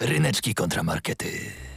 Ryneczki kontramarkety.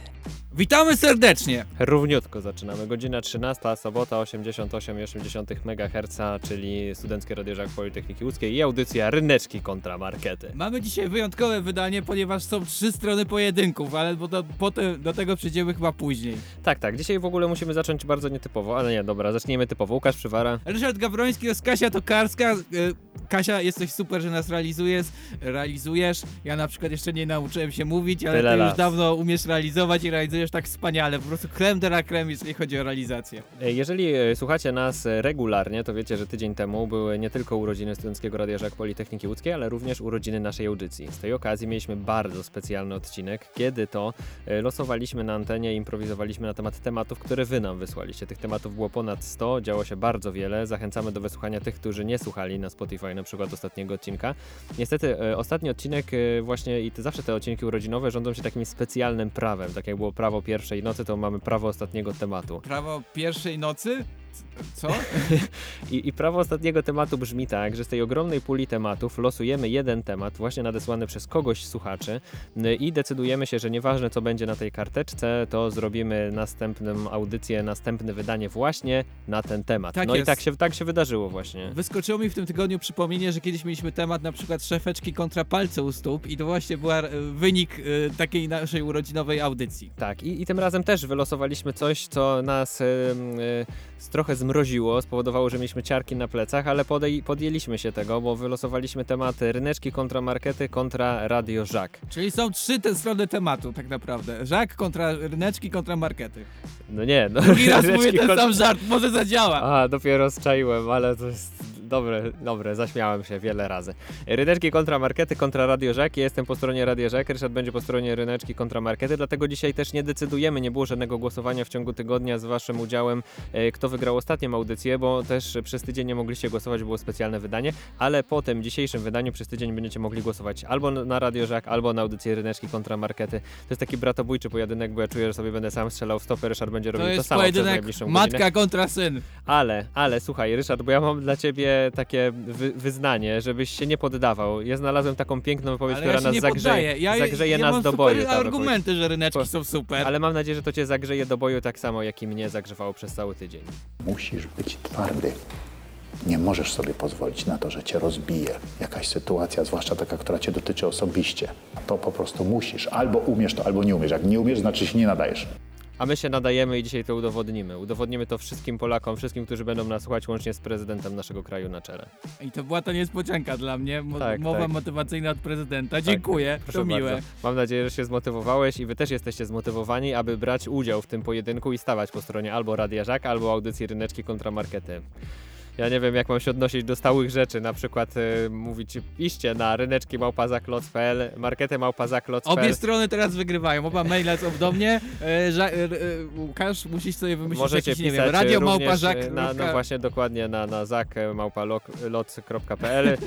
Witamy serdecznie! Równiutko zaczynamy. Godzina 13, sobota 88,8 MHz, czyli Studenckie Radio Żak Politechniki Łódzkiej i audycja Ryneczki kontra Markety. Mamy dzisiaj wyjątkowe wydanie, ponieważ są trzy strony pojedynków, ale bo do, potem do tego przejdziemy chyba później. Tak, tak, dzisiaj w ogóle musimy zacząć bardzo nietypowo, ale nie, dobra, zacznijmy typowo. Łukasz Przywara. Ryszard Gawroński oraz Kasia Tokarska. Y, Kasia, jesteś super, że nas realizujesz. realizujesz. Ja na przykład jeszcze nie nauczyłem się mówić, ale Tyle ty już lat. dawno umiesz realizować i realizujesz tak wspaniale. Po prostu creme de la creme, jeżeli chodzi o realizację. E, Jeżeli e, słuchacie nas e, regularnie, to wiecie, że tydzień temu były nie tylko urodziny Studenckiego Radia Żak Politechniki Łódzkiej, ale również urodziny naszej audycji. Z tej okazji mieliśmy bardzo specjalny odcinek, kiedy to losowaliśmy na antenie i improwizowaliśmy na temat tematów, które wy nam wysłaliście. Tych tematów było ponad 100, działo się bardzo wiele. Zachęcamy do wysłuchania tych, którzy nie słuchali na Spotify na przykład ostatniego odcinka. Niestety ostatni odcinek właśnie i te, zawsze te odcinki urodzinowe rządzą się takim specjalnym prawem. Tak jak było prawo pierwszej nocy, to mamy prawo ostatniego tematu. Prawo pierwszej nocy? Co? I, I prawo ostatniego tematu brzmi tak, że z tej ogromnej puli tematów losujemy jeden temat, właśnie nadesłany przez kogoś słuchaczy y, i decydujemy się, że nieważne co będzie na tej karteczce, to zrobimy następną audycję, następne wydanie właśnie na ten temat. Tak no i jest. tak się, tak się wydarzyło właśnie. Wyskoczyło mi w tym tygodniu przypomnienie, że kiedyś mieliśmy temat na przykład szefeczki kontra palce u stóp i to właśnie był wynik e, takiej naszej urodzinowej audycji. Tak, i, i tym razem też wylosowaliśmy coś, co nas y, y, trochę zmroziło, spowodowało, że mieliśmy ciarki na plecach, ale podej- podjęliśmy się tego, bo wylosowaliśmy temat ryneczki kontra markety kontra Radio Żak. Czyli są trzy te strony tematu tak naprawdę. Żak kontra ryneczki kontra markety. No nie, no. Drugi raz ryneczki mówię ten kontra- sam żart, może zadziała. A, dopiero strzaiłem, ale to jest dobre, dobre, zaśmiałem się wiele razy. Ryneczki kontra markety, kontra Radio Żak. Ja jestem po stronie Radio Żak, Ryszard będzie po stronie ryneczki kontra markety, dlatego dzisiaj też nie decydujemy, nie było żadnego głosowania w ciągu tygodnia z waszym udziałem, e, kto wygrał ostatnią audycję, bo też przez tydzień nie mogliście głosować, było specjalne wydanie, ale po tym dzisiejszym wydaniu przez tydzień będziecie mogli głosować albo na Radio Żak, albo na audycję ryneczki kontra markety. To jest taki bratobójczy pojedynek, bo ja czuję, że sobie będę sam strzelał w stopę, Ryszard będzie To robił to, jest samo przez najbliższą godzinę. matka kontra syn. Ale, ale słuchaj, Ryszard, bo ja mam dla ciebie takie wy, wyznanie, żebyś się nie poddawał. Ja znalazłem taką piękną wypowiedź, Ale która ja nas nie zagrzeje. Ja, zagrzeje ja nas mam do boju. ta wypowiedź. argumenty, że ryneczki Po- są super. Ale mam nadzieję, że to cię zagrzeje do boju tak samo, jak i mnie zagrzewało przez cały tydzień. Musisz być twardy. Nie możesz sobie pozwolić na to, że cię rozbije jakaś sytuacja, zwłaszcza taka, która cię dotyczy osobiście. To po prostu musisz. Albo umiesz to, albo nie umiesz. Jak nie umiesz, znaczy się nie nadajesz. A my się nadajemy i dzisiaj to udowodnimy. Udowodnimy to wszystkim Polakom, wszystkim, którzy będą nas słuchać, łącznie z prezydentem naszego kraju na czele. I to była ta niespodzianka dla mnie. Mo- Tak, mowa tak. motywacyjna od prezydenta. Dziękuję, Proszę to miłe. bardzo. Mam nadzieję, że się zmotywowałeś i wy też jesteście zmotywowani, aby brać udział w tym pojedynku i stawać po stronie albo Radia Żak, albo audycji Ryneczki kontra Markety. Ja nie wiem, jak mam się odnosić do stałych rzeczy, na przykład y, mówić iście na ryneczki małpazakloc.pl, marketę małpazakloc.pl. Obie strony teraz wygrywają. Oba maile są do mnie. E, ża- e, e, Łukasz, musisz sobie wymyślić Możecie jakiś, nie pisać wiem, radio również, małpa żak. y, na, no właśnie dokładnie na, na zak.małpaloc.pl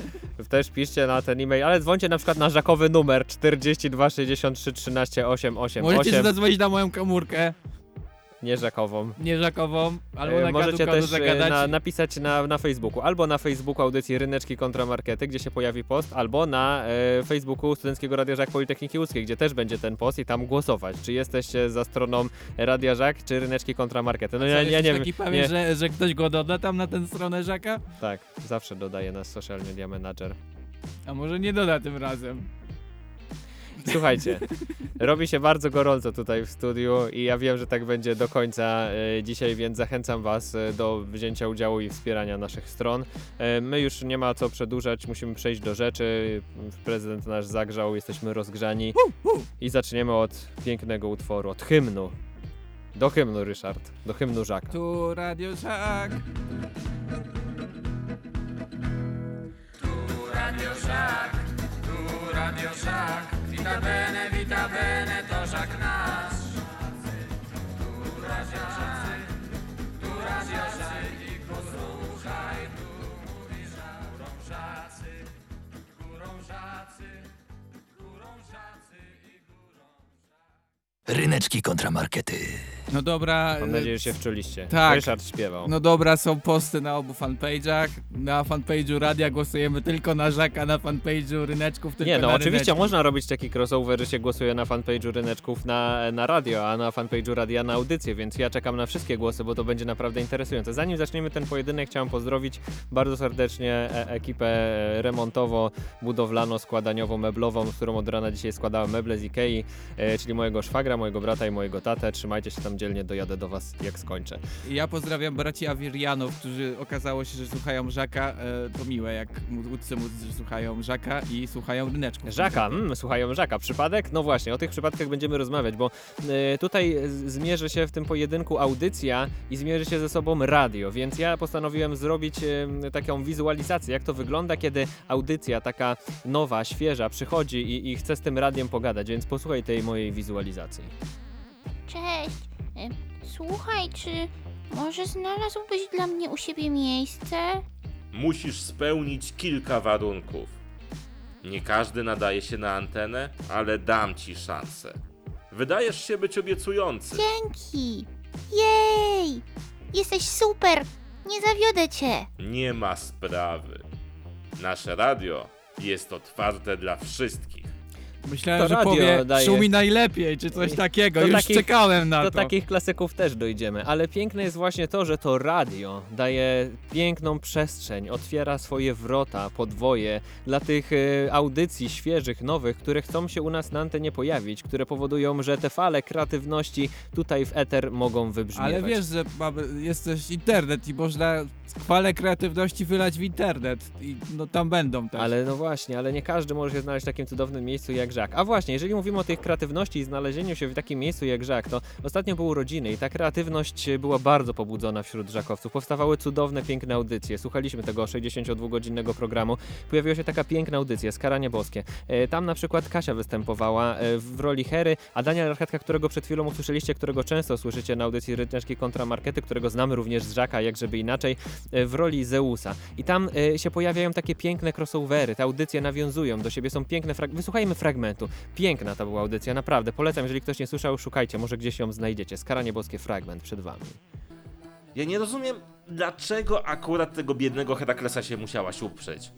też piszcie na ten e-mail, ale dzwońcie na przykład na żakowy numer 42 63 13 888 Możecie zadzwonić na moją komórkę, nie żakową. nie żakową, albo E, na Możecie też e, zagadać. na, napisać na, na Facebooku, albo na Facebooku audycji Ryneczki kontra Markety, gdzie się pojawi post, albo na e, Facebooku Studenckiego Radia Żak Politechniki Łódzkiej, gdzie też będzie ten post i tam głosować, czy jesteście za stroną Radia Żak, czy Ryneczki kontra Markety. No ja, ja nie wiem, taki pewien, nie, że, że ktoś go doda tam na tę stronę Żaka? tak, zawsze dodaję nas Social Media Manager. A może nie doda tym razem. Słuchajcie, robi się bardzo gorąco tutaj w studiu i ja wiem, że tak będzie do końca e, dzisiaj, więc zachęcam Was e, do wzięcia udziału i wspierania naszych stron. E, my już nie ma co przedłużać, musimy przejść do rzeczy. Prezydent nasz zagrzał, jesteśmy rozgrzani i zaczniemy od pięknego utworu, od hymnu. Do hymnu, Ryszard, do hymnu Żaka. Tu Radio Żak. Radio Żak, tu Radio Żak, vita bene, Ryneczki kontramarkety. No dobra. Mam e, nadzieję, że się wczuliście. tak. Ryszard śpiewał. No dobra, są posty na obu fanpage'ach. Na fanpage'u radia głosujemy tylko na Żaka, na fanpage'u ryneczków tylko Nie, no na oczywiście ryneczki. można robić taki crossover, że się głosuje na fanpage'u ryneczków na, na radio, a na fanpage'u radia na audycję, więc ja czekam na wszystkie głosy, bo to będzie naprawdę interesujące. Zanim zaczniemy ten pojedynek, chciałem pozdrowić bardzo serdecznie e ekipę remontowo-budowlano-składaniową-meblową, z którą od rana dzisiaj składałem meble z Ikei, e, czyli mojego szwagra, mojego brata i mojego tatę. Trzymajcie się tam dzielnie, dojadę do was jak skończę. Ja pozdrawiam braci Awirianów, którzy okazało się, że słuchają Żaka. E, to miłe, jak łódcy muzycy słuchają Żaka i słuchają ryneczków. Żaka, mm, słuchają Żaka. Przypadek? No właśnie, o tych przypadkach będziemy rozmawiać, bo e, tutaj zmierzy się w tym pojedynku audycja i zmierzy się ze sobą radio, więc ja postanowiłem zrobić taką wizualizację, jak to wygląda, kiedy audycja taka nowa, świeża przychodzi i, i chce z tym radiem pogadać, więc posłuchaj tej mojej wizualizacji. Cześć. E, Słuchaj, czy może znalazłbyś dla mnie u siebie miejsce? musisz spełnić kilka warunków. Nie każdy nadaje się na antenę, ale dam ci szansę. Wydajesz się być obiecujący. Dzięki. Jej! Jesteś super. Nie zawiodę cię. Nie ma sprawy. Nasze radio jest otwarte dla wszystkich. Myślałem, To że radio powie daje- szumi najlepiej, czy coś takiego. Do Już takich- czekałem na Do to. takich klasyków też dojdziemy, ale piękne jest właśnie to, że to radio daje piękną przestrzeń, otwiera swoje wrota, podwoje dla tych e, audycji świeżych, nowych, które chcą się u nas na antenie pojawić, które powodują, że te fale kreatywności tutaj w eter mogą wybrzmiewać. Ale wiesz, że mamy, jest też internet i można chwale kreatywności wylać w internet i no tam będą też. Ale no właśnie, ale nie każdy może się znaleźć w takim cudownym miejscu jak Żak. A właśnie, jeżeli mówimy o tej kreatywności i znalezieniu się w takim miejscu jak Żak, to ostatnio były urodziny i ta kreatywność była bardzo pobudzona wśród Żakowców. Powstawały cudowne, piękne audycje. Słuchaliśmy tego 62-godzinnego programu. Pojawiła się taka piękna audycja, Skaranie Boskie. E, Tam na przykład Kasia występowała e, w roli Hery, a Daniel Archetka, którego przed chwilą usłyszeliście, którego często słyszycie na audycji Ryneczki Kontramarkety, którego znamy również z Żaka, jak żeby inaczej, e, w roli Zeusa. I tam się pojawiają takie piękne crossovery, te audycje nawiązują do siebie, są piękne frag- Wysłuchajmy fragmentu. Piękna to była audycja, naprawdę. Polecam, jeżeli ktoś nie słyszał, szukajcie, może gdzieś ją znajdziecie. Skaranie boskie fragment przed wami. Ja nie rozumiem, dlaczego akurat tego biednego Heraklesa się musiałaś uprzeć.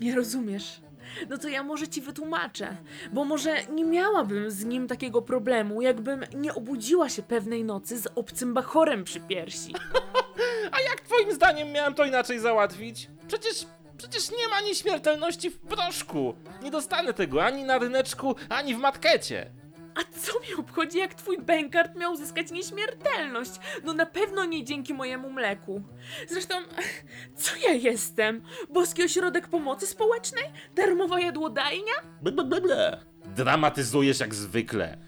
Nie rozumiesz? No to ja może ci wytłumaczę, bo może nie miałabym z nim takiego problemu, jakbym nie obudziła się pewnej nocy z obcym bachorem przy piersi. A jak twoim zdaniem miałem to inaczej załatwić? Przecież, przecież nie ma nieśmiertelności w proszku. Nie dostanę tego ani na ryneczku, ani w matkecie. A co mi obchodzi, jak twój bękart miał uzyskać nieśmiertelność? No na pewno nie dzięki mojemu mleku. Zresztą, co ja jestem? Boski Ośrodek Pomocy Społecznej? Darmowa jadłodajnia? Ble. Dramatyzujesz jak zwykle.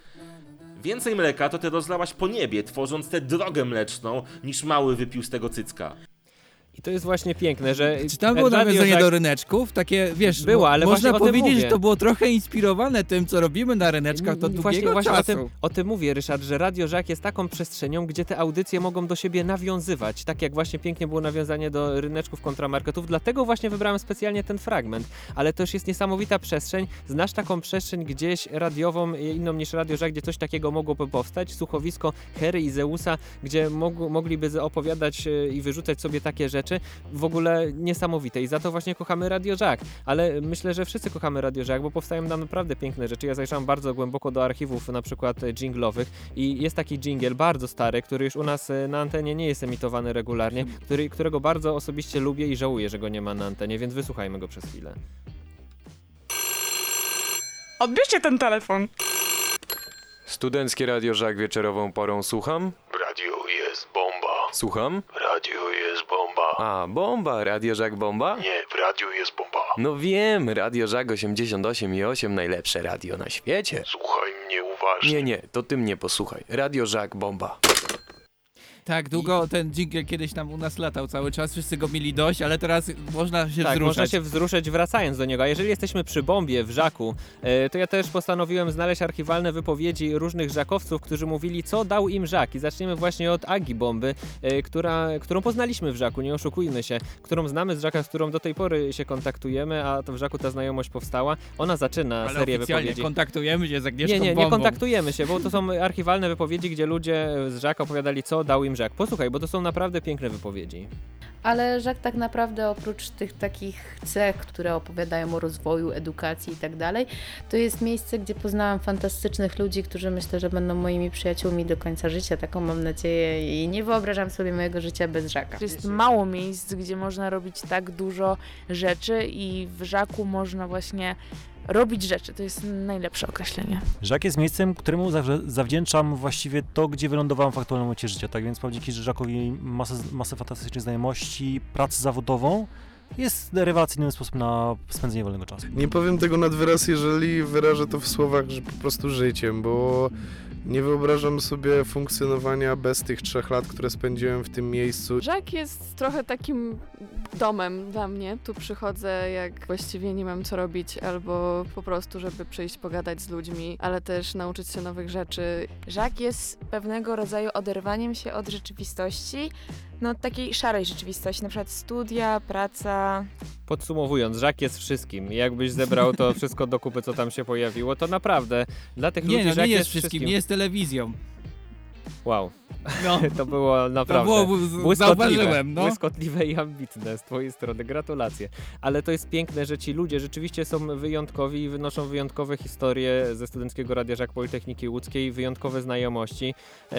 Więcej mleka to ty rozlałaś po niebie, tworząc tę drogę mleczną, niż mały wypił z tego cycka. I to jest właśnie piękne, że... Czy tam było nawiązanie Żak- do ryneczków? Takie, wiesz, Było, ale można powiedzieć, że to było trochę inspirowane tym, co robimy na ryneczkach do długiego właśnie, właśnie czasu. o tym, o tym mówię, Ryszard, że Radio Żak jest taką przestrzenią, gdzie te audycje mogą do siebie nawiązywać. Tak jak właśnie pięknie było nawiązanie do ryneczków kontramarketów, dlatego właśnie wybrałem specjalnie ten fragment. Ale to już jest niesamowita przestrzeń. Znasz taką przestrzeń gdzieś radiową, e, inną niż Radio Żak, gdzie coś takiego mogłoby powstać? Słuchowisko Hery i Zeusa, gdzie mog- mogliby opowiadać e, i wyrzucać sobie takie rzeczy. W ogóle niesamowite i za to właśnie kochamy Radio Żak. Ale myślę, że wszyscy kochamy Radio Żak, bo powstają nam naprawdę piękne rzeczy. Ja zajrzałem bardzo głęboko do archiwów na przykład e, dżinglowych i jest taki dżingiel bardzo stary, który już u nas e, na antenie nie jest emitowany regularnie, który, którego bardzo osobiście lubię i żałuję, że go nie ma na antenie, więc wysłuchajmy go przez chwilę. Odbierzcie ten telefon. Studenckie Radio Żak wieczorową porą słucham? W radiu jest bomba. Słucham? W radiu jest bomba. A, bomba, Radio Żak bomba? Nie, w radiu jest bomba. No wiem, Radio Żak 88 i 8 najlepsze radio na świecie. Słuchaj mnie uważnie. Nie, nie, to ty mnie posłuchaj. Radio Żak bomba. Tak, długo ten dżingiel kiedyś tam u nas latał cały czas, wszyscy go mieli dość, ale teraz można się tak, wzruszać. można się wzruszyć wracając do niego. A jeżeli jesteśmy przy bombie w Żaku, e, to ja też postanowiłem znaleźć archiwalne wypowiedzi różnych żakowców, którzy mówili, co dał im Żak. I zaczniemy właśnie od Agi Bomby, e, która, którą poznaliśmy w Żaku, nie oszukujmy się, którą znamy z Żaka, z którą do tej pory się kontaktujemy, a to w Żaku ta znajomość powstała. Ona zaczyna ale serię wypowiedzi. kontaktujemy się z Agnieszką Nie, nie, nie Bombą. kontaktujemy się, bo to są archiwalne wypowiedzi, gdzie ludzie z Żaka opowiadali, co dał im Żak. Posłuchaj, bo to są naprawdę piękne wypowiedzi. Ale Żak tak naprawdę oprócz tych takich cech, które opowiadają o rozwoju, edukacji i tak dalej, to jest miejsce, gdzie poznałam fantastycznych ludzi, którzy myślę, że będą moimi przyjaciółmi do końca życia. Taką mam nadzieję i nie wyobrażam sobie mojego życia bez Żaka. Jest mało miejsc, gdzie można robić tak dużo rzeczy i w Żaku można właśnie robić rzeczy. To jest najlepsze określenie. Żak jest miejscem, któremu zawdzięczam właściwie to, gdzie wylądowałem w aktualnym momencie życia. Tak więc dzięki Żakowi masę, masę fantastycznych znajomości, pracę zawodową. Jest rewelacyjny sposób na spędzenie wolnego czasu. Nie powiem tego nad wyraz, jeżeli wyrażę to w słowach, że po prostu życiem, bo nie wyobrażam sobie funkcjonowania bez tych trzech lat, które spędziłem w tym miejscu. Żak jest trochę takim domem dla mnie. Tu przychodzę, jak właściwie nie mam co robić, albo po prostu, żeby przyjść pogadać z ludźmi, ale też nauczyć się nowych rzeczy. Żak jest pewnego rodzaju oderwaniem się od rzeczywistości, no takiej szarej rzeczywistości, na przykład studia, praca. Podsumowując, Żak jest wszystkim. Jakbyś zebrał to wszystko do kupy, co tam się pojawiło, to naprawdę dla tych Nie, ludzi no, Żak nie jest jest wszystkim, nie jest telewizją. Wow. No. To było naprawdę było- z- błyskotliwe, no. błyskotliwe i ambitne z twojej strony. Gratulacje. Ale to jest piękne, że ci ludzie rzeczywiście są wyjątkowi i wynoszą wyjątkowe historie ze Studenckiego Radia Żak Politechniki Łódzkiej, wyjątkowe znajomości. E,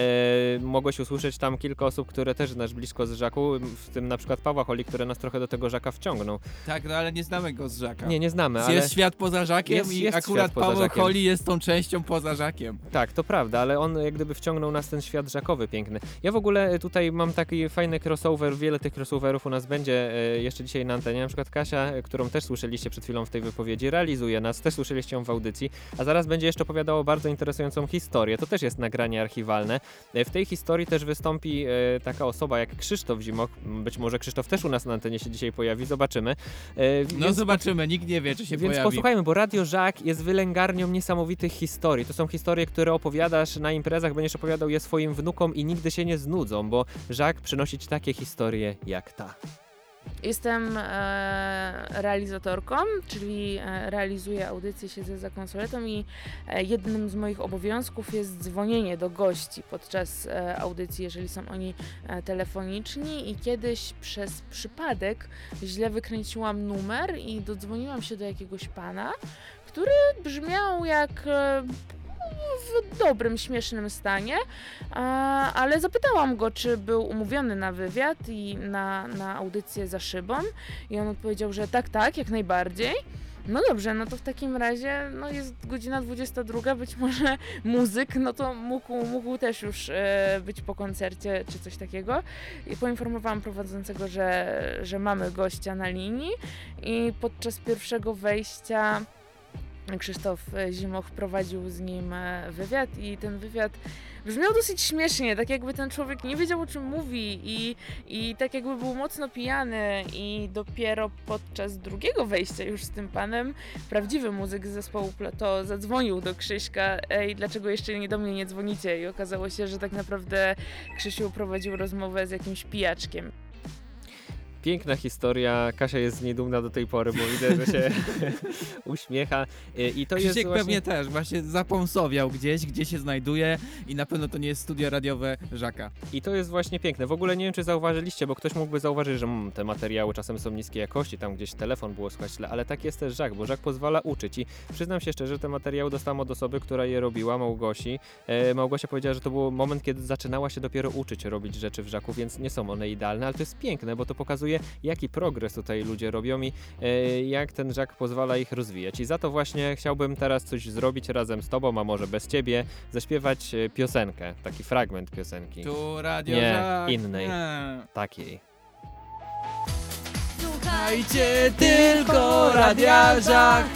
mogłeś usłyszeć tam kilka osób, które też znasz blisko z Żaku, w tym na przykład Pawła Holi, które nas trochę do tego Żaka wciągnął. Tak, no ale nie znamy go z Żaka. Nie, nie znamy, ale... Jest świat poza Żakiem Jest- i jest akurat Paweł Żakiem. Holi jest tą częścią poza Żakiem. Tak, to prawda, ale on jak gdyby wciągnął nas ten świat żakowy piękny. Ja w ogóle tutaj mam taki fajny crossover, wiele tych crossoverów u nas będzie e, jeszcze dzisiaj na antenie. Na przykład Kasia, e, którą też słyszeliście przed chwilą w tej wypowiedzi, realizuje nas, też słyszeliście ją w audycji, a zaraz będzie jeszcze opowiadało bardzo interesującą historię. To też jest nagranie archiwalne. E, W tej historii też wystąpi e, taka osoba jak Krzysztof Zimoch. Być może Krzysztof też u nas na antenie się dzisiaj pojawi, zobaczymy. E, No więc- zobaczymy, nikt nie wie, czy się więc pojawi. posłuchajmy, bo Radio Żak jest wylęgarnią niesamowitych historii. To są historie, które opowiadasz na imprezach, będziesz opowiadał je swoim wnukom i nigdy się nie znudzą, bo Żak przynosi ci takie historie jak ta. Jestem e, realizatorką, czyli e, realizuję audycję, siedzę za konsoletą i e, jednym z moich obowiązków jest dzwonienie do gości podczas e, audycji, jeżeli są oni e, telefoniczni i kiedyś przez przypadek źle wykręciłam numer i dodzwoniłam się do jakiegoś pana, który brzmiał jak e, w dobrym, śmiesznym stanie, ale zapytałam go, czy był umówiony na wywiad i na, na audycję za szybą i on odpowiedział, że tak, tak, jak najbardziej. No dobrze, no to w takim razie no jest godzina 22, być może muzyk, no to mógł, mógł też już e, być po koncercie czy coś takiego. I poinformowałam prowadzącego, że, że mamy gościa na linii i podczas pierwszego wejścia Krzysztof Zimoch prowadził z nim e, wywiad i ten wywiad brzmiał dosyć śmiesznie, tak jakby ten człowiek nie wiedział o czym mówi i, i tak jakby był mocno pijany i dopiero podczas drugiego wejścia już z tym panem prawdziwy muzyk z zespołu Plato zadzwonił do Krzyśka ej, dlaczego jeszcze nie do mnie nie dzwonicie i okazało się, że tak naprawdę Krzysiu prowadził rozmowę z jakimś pijaczkiem. Piękna historia, Kasia jest z niej dumna do tej pory, bo widzę, że się uśmiecha I- i to Krzysiek jest właśnie... pewnie też, właśnie zapąsowiał gdzieś, gdzie się znajduje i na pewno to nie jest studio radiowe Żaka. I to jest właśnie piękne. W ogóle nie wiem, czy zauważyliście, bo ktoś mógłby zauważyć, że mm, te materiały czasem są niskiej jakości, tam gdzieś telefon było słychać ale tak jest też Żak, bo Żak pozwala uczyć i przyznam się szczerze, że te materiały dostałam od osoby, która je robiła, Małgosi. E, Małgosia powiedziała, że to był moment, kiedy zaczynała się dopiero uczyć robić rzeczy w Żaku, więc nie są one idealne, ale to jest piękne, bo to pokazuje, jaki progres tutaj ludzie robią i e, jak ten Żak pozwala ich rozwijać. I za to właśnie chciałbym teraz coś zrobić razem z tobą, a może bez ciebie, zaśpiewać e, piosenkę, taki fragment piosenki. Tu radio Nie, Żak. innej. Nie. Takiej. Słuchajcie tylko radia Żak.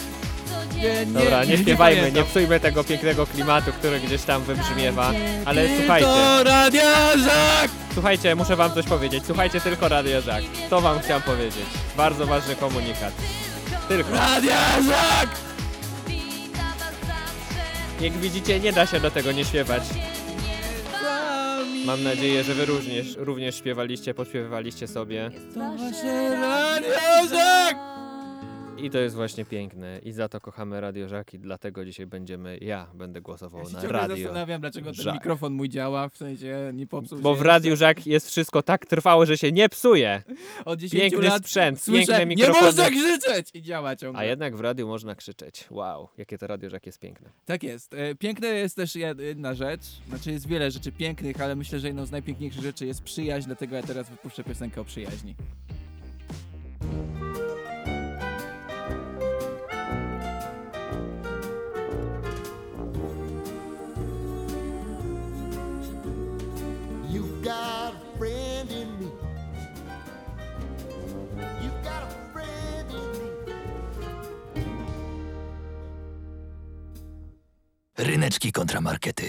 Nie Dobra, nie śpiewajmy, nie psujmy tego pięknego klimatu, który gdzieś tam wybrzmiewa. Ale słuchajcie. To Radia Żak! Słuchajcie, muszę wam coś powiedzieć. Słuchajcie tylko Radio Żak. To wam chciałem powiedzieć. Bardzo ważny komunikat. Tylko. Radia Żak! Jak widzicie, nie da się do tego nie śpiewać. Mam nadzieję, że wy również, również śpiewaliście, podśpiewywaliście sobie. To wasze Radio Żak! I to jest właśnie piękne. I za to kochamy Radio Żak i dlatego dzisiaj będziemy, ja będę głosował Ja się na Radio zastanawiam, dlaczego ten Żak. mikrofon mój działa, w sensie nie popsuł Bo w Radiu Żak jest wszystko tak trwałe, że się nie psuje. Od 10 Piękny lat sprzęt, słyszę, piękne nie mikrofony. można krzyczeć! I działa ciągle. A jednak w radiu można krzyczeć. Wow, jakie to Radio Żak jest piękne. Tak jest. E, Piękne jest też jed- jedna rzecz, znaczy jest wiele rzeczy pięknych, ale myślę, że jedną z najpiękniejszych rzeczy jest przyjaźń, dlatego ja teraz wypuszczę piosenkę o przyjaźni. Ryneczki kontramarkety.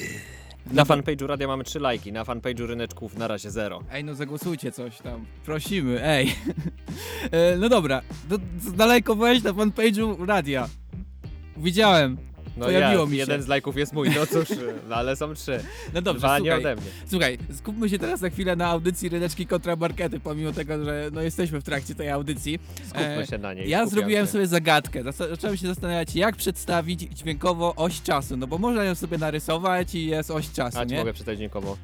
Na fanpage'u radia mamy 3 lajki, na fanpage'u ryneczków na razie 0. Ej, no zagłosujcie coś tam. Prosimy, ej. e, no dobra, do, daleko weź na fanpage'u radia. Widziałem. No Pojawiło ja, mi się. jeden z lajków jest mój, no cóż, no ale są trzy. No dobrze, Dwa słuchaj, nie ode mnie. Słuchaj, skupmy się teraz na chwilę na audycji Ryneczki kontra Markety, pomimo tego, że no jesteśmy w trakcie tej audycji. Skupmy się na niej, Ja zrobiłem się. sobie zagadkę. Zacząłem się zastanawiać, jak przedstawić dźwiękowo oś czasu, no bo można ją sobie narysować i jest oś czasu, A nie? mogę przeczytać dźwiękowo.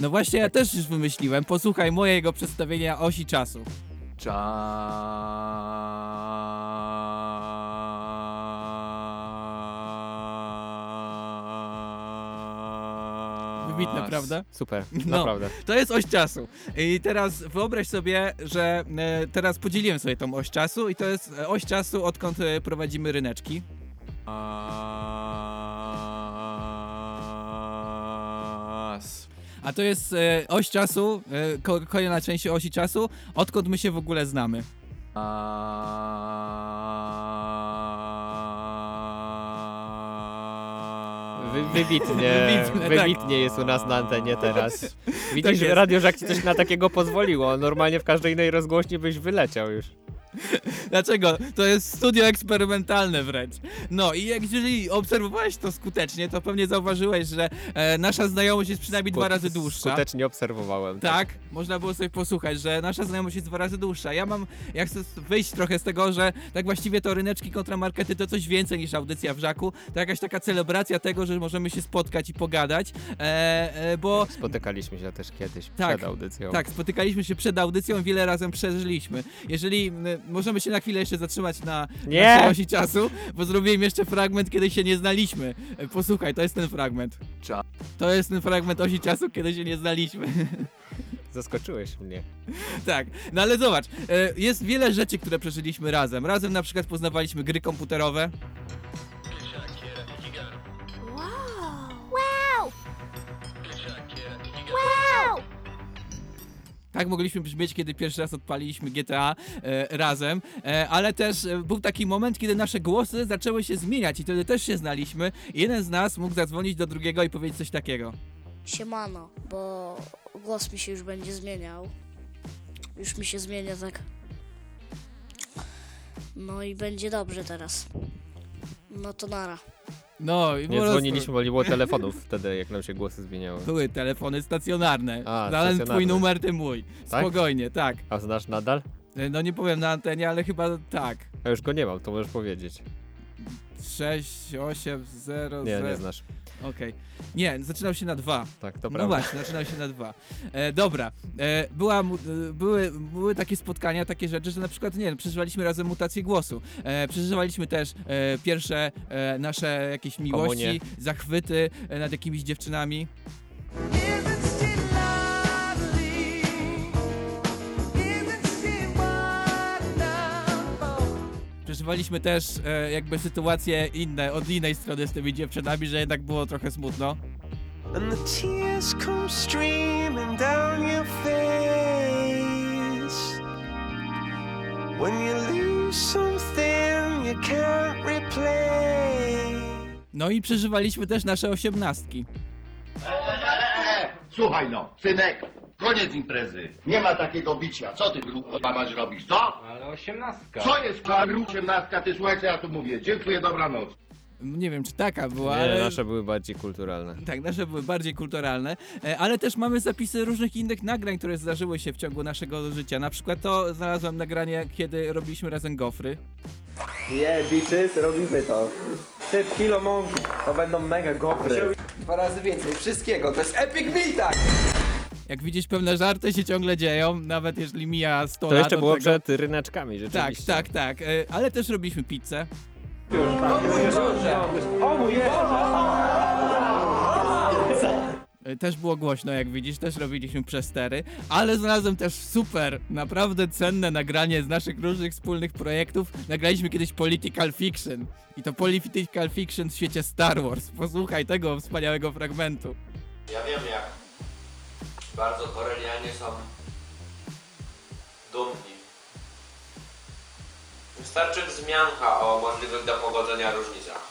No właśnie, ja też już wymyśliłem. Posłuchaj mojego przedstawienia osi czasu. Wybitne, prawda? Super, No, naprawdę. To jest oś czasu. I teraz wyobraź sobie, że e, teraz podzieliłem sobie tą oś czasu i to jest e, oś czasu, odkąd e, prowadzimy ryneczki. A to jest oś czasu, ko- kolejna część osi czasu, odkąd my się w ogóle znamy. Wy, wybitnie, Wybitne, tak. wybitnie jest u nas na antenie teraz. Widzisz, Tak że jest. Radio Żak ci coś na takiego pozwoliło. Normalnie w każdej innej rozgłośni byś wyleciał już. Dlaczego? To jest studio eksperymentalne wręcz. No i jak jeżeli obserwowałeś to skutecznie, to pewnie zauważyłeś, że e, nasza znajomość jest przynajmniej dwa razy dłuższa. Skutecznie obserwowałem. Tak, można było sobie posłuchać, że nasza znajomość jest dwa razy dłuższa. Ja mam, ja chcę wyjść trochę z tego, że tak właściwie to ryneczki kontramarkety to coś więcej niż audycja w Żaku. To jakaś taka celebracja tego, że możemy się spotkać i pogadać, e, e, bo... Spotykaliśmy się też kiedyś Tak, przed audycją. Tak, spotykaliśmy się przed audycją, wiele razem przeżyliśmy. Jeżeli możemy się na chwilę jeszcze zatrzymać na Nie! naszej osi czasu, bo zrobiłem jeszcze fragment, kiedy się nie znaliśmy. E, Posłuchaj, to jest ten fragment. To jest ten fragment osi czasu, kiedy się nie znaliśmy. Zaskoczyłeś mnie. tak, no ale zobacz, e, jest wiele rzeczy, które przeżyliśmy razem. Razem na przykład poznawaliśmy gry komputerowe. Tak mogliśmy brzmieć, kiedy pierwszy raz odpaliliśmy GTA e, razem, e, ale też e, był taki moment, kiedy nasze głosy zaczęły się zmieniać i wtedy też się znaliśmy. Jeden z nas mógł zadzwonić do drugiego i powiedzieć coś takiego. Siemano, bo głos mi się już będzie zmieniał. Już mi się zmienia tak. No i będzie dobrze teraz. No to nara. No i Nie dzwoniliśmy, bo nie było telefonów wtedy, jak nam się głosy zmieniały. Były telefony stacjonarne. A, twój stacjonarne. numer, ty mój. Tak? Spokojnie, tak. A znasz nadal? E, No nie powiem na antenie, ale chyba tak. A już go nie mam, to możesz powiedzieć. 6, 8, 0, Nie, 0. nie znasz. Okej. Nie, zaczynał się na 2. Tak, to No prawda. właśnie, zaczynał się na 2. E, dobra. E, była, mu- e, były, były takie spotkania, takie rzeczy, że na przykład, nie wiem, przeżywaliśmy razem mutację głosu. E, przeżywaliśmy też e, pierwsze e, nasze jakieś miłości, Komunie. zachwyty e, nad jakimiś dziewczynami. Przeżywaliśmy też e, jakby sytuacje inne, od innej strony z tymi dziewczynami, że jednak było trochę smutno. And the tears come streaming down your face when you lose something you can't replay. No i przeżywaliśmy też nasze osiemnastki. Słuchaj no, synek, koniec imprezy. Nie ma takiego bicia. Co ty kurwa masz robić, co? Ale osiemnastka. Co jest klamru osiemnastka? Ty słuchaj, co ja tu mówię. Dziękuję, dobranoc. Nie wiem, czy taka była, Nie, ale... nasze były bardziej kulturalne. Tak, nasze były bardziej kulturalne, e, ale też mamy zapisy różnych innych nagrań, które zdarzyły się w ciągu naszego życia. Na przykład to znalazłem nagranie, kiedy robiliśmy razem gofry. Je, bitches, robimy to. 3 kilo mąki, to będą mega gofry. Dwa razy więcej, wszystkiego, to jest epic meal, tak! Jak widzisz, pewne żarty się ciągle dzieją, nawet jeżeli mija 100 To lat jeszcze od było tego. przed ryneczkami, Tak, rzeczywiście. tak, tak, e, ale też robiliśmy pizzę. O mój Boże! O mój E, Też było głośno, jak widzisz, też robiliśmy przestery, ale znalazłem też super, naprawdę cenne nagranie z naszych różnych wspólnych projektów. Nagraliśmy kiedyś Political Fiction i to Political Fiction w świecie Star Wars. Posłuchaj tego wspaniałego fragmentu. Ja wiem jak bardzo Korelianie są dumni. Wystarczy wzmianka o możliwych do pogodzenia różnicach.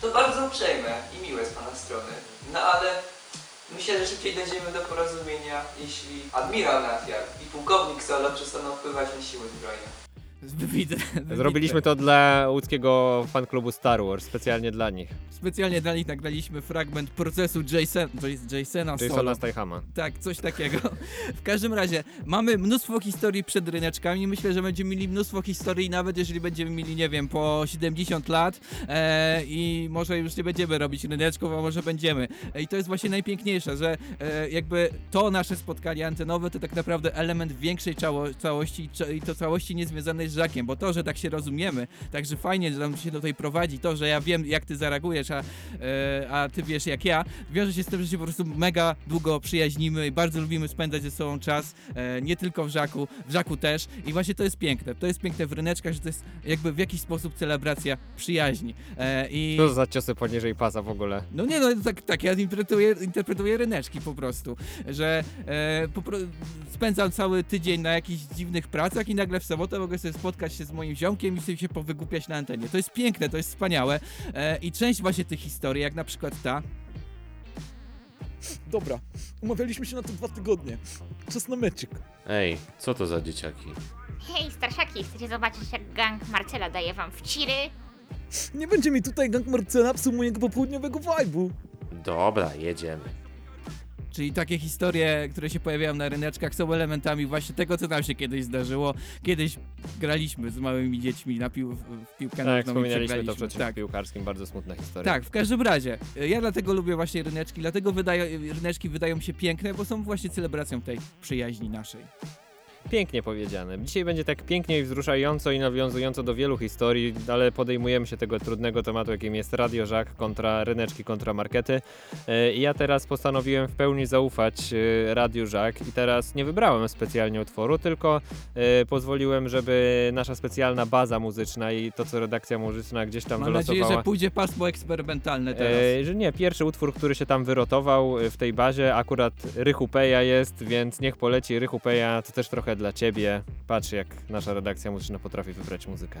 To bardzo uprzejme i miłe z Pana strony. No ale myślę, że szybciej dojdziemy do porozumienia, jeśli admirał Natjar i pułkownik Solo przestaną wpływać na siły zbrojne. Widzę. Zrobiliśmy to dla łódzkiego fanklubu Star Wars, specjalnie dla nich. Specjalnie dla nich nagraliśmy fragment procesu Jason, Jas- Jasona Jasona Solo. Stathama. Tak, coś takiego. W każdym razie, mamy mnóstwo historii przed ryneczkami. Myślę, że będziemy mieli mnóstwo historii, nawet jeżeli będziemy mieli, nie wiem, po 70 lat e, i może już nie będziemy robić ryneczków, a może będziemy. E, I to jest właśnie najpiękniejsze, że e, jakby to nasze spotkanie antenowe to tak naprawdę element większej cało, całości i to całości niezwiązanej z Żakiem, bo to, że tak się rozumiemy, także fajnie, że nam się do tej prowadzi, to, że ja wiem, jak ty zareagujesz, a, e, a ty wiesz, jak ja, wiąże się z tym, że się po prostu mega długo przyjaźnimy i bardzo lubimy spędzać ze sobą czas, e, nie tylko w Żaku, w Żaku też. I właśnie to jest piękne, to jest piękne w ryneczkach, że to jest jakby w jakiś sposób celebracja przyjaźni. E, i... Co za ciosy poniżej pasa w ogóle? No nie no, tak, tak ja interpretuję, interpretuję ryneczki po prostu, że e, po spędzam cały tydzień na jakichś dziwnych pracach i nagle w sobotę mogę sobie spotkać się z moim ziomkiem i sobie się powygłupiać na antenie. To jest piękne, to jest wspaniałe e, i część właśnie tych historii, jak na przykład ta, Dobra, umawialiśmy się na to dwa tygodnie. Czas na meczyk. Ej, co to za dzieciaki? Hej, starszaki, chcecie zobaczyć jak gang Marcela daje wam wciry? Nie będzie mi tutaj gang Marcela psuł mojego popołudniowego vibe'u. Dobra, jedziemy. Czyli takie historie, które się pojawiają na ryneczkach są elementami właśnie tego, co nam się kiedyś zdarzyło. Kiedyś graliśmy z małymi dziećmi na pił, w piłkę Tak, nożną i wspominaliśmy to przecież Tak. w piłkarskim, bardzo smutna historia. Tak, w każdym razie. e, Ja dlatego lubię właśnie ryneczki, dlatego ryneczki wydają się piękne, bo są właśnie celebracją tej przyjaźni naszej. Pięknie powiedziane. Dzisiaj będzie tak pięknie i wzruszająco i nawiązująco do wielu historii, ale podejmujemy się tego trudnego tematu, jakim jest Radio Żak kontra ryneczki, kontra markety. E, I ja teraz postanowiłem w pełni zaufać e, Radiu Żak i teraz nie wybrałem specjalnie utworu, tylko e, pozwoliłem, żeby nasza specjalna baza muzyczna i to, co redakcja muzyczna gdzieś tam Mam wylosowała... nadzieję, że pójdzie pasmo eksperymentalne teraz. E, że nie, pierwszy utwór, który się tam wyrotował e, w tej bazie, akurat Rychupeja jest, więc niech poleci Rychupeja, to też trochę dla ciebie. Patrz, jak nasza redakcja muzyczna potrafi wybrać muzykę.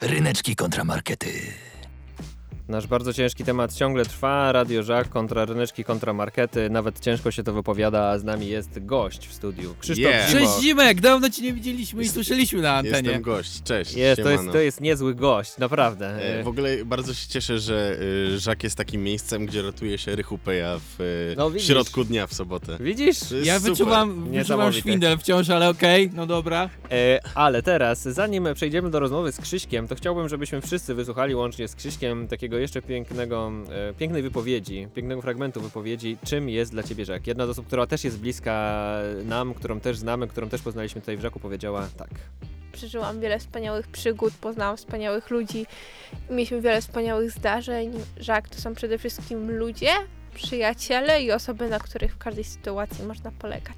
Ryneczki kontra markety. Nasz bardzo ciężki temat ciągle trwa. Radio Żak kontra ryneczki, kontra markety. Nawet ciężko się to wypowiada, a z nami jest gość w studiu. Krzysztof Yeah. Zimo. Cześć Zimek, dawno cię nie widzieliśmy i słyszeliśmy na antenie. Jestem gość, cześć. Jest, to, jest, siemano. to jest niezły gość, naprawdę. E, W ogóle bardzo się cieszę, że y, Żak jest takim miejscem, gdzie rotuje się Rychupeja w, y, No w widzisz. środku dnia w sobotę. Widzisz? To jest Ja super. wyczuwam, wyczuwam Niesamowite. szwindel wciąż, ale okej, no dobra. E, ale teraz, zanim przejdziemy do rozmowy z Krzyśkiem, to chciałbym, żebyśmy wszyscy wysłuchali łącznie z Krzyśkiem takiego jeszcze pięknego, e, pięknej wypowiedzi, pięknego fragmentu wypowiedzi, czym jest dla Ciebie Żak. Jedna z osób, która też jest bliska nam, którą też znamy, którą też poznaliśmy tutaj w Żaku, powiedziała tak. Przeżyłam wiele wspaniałych przygód, poznałam wspaniałych ludzi, mieliśmy wiele wspaniałych zdarzeń. Żak to są przede wszystkim ludzie, przyjaciele i osoby, na których w każdej sytuacji można polegać.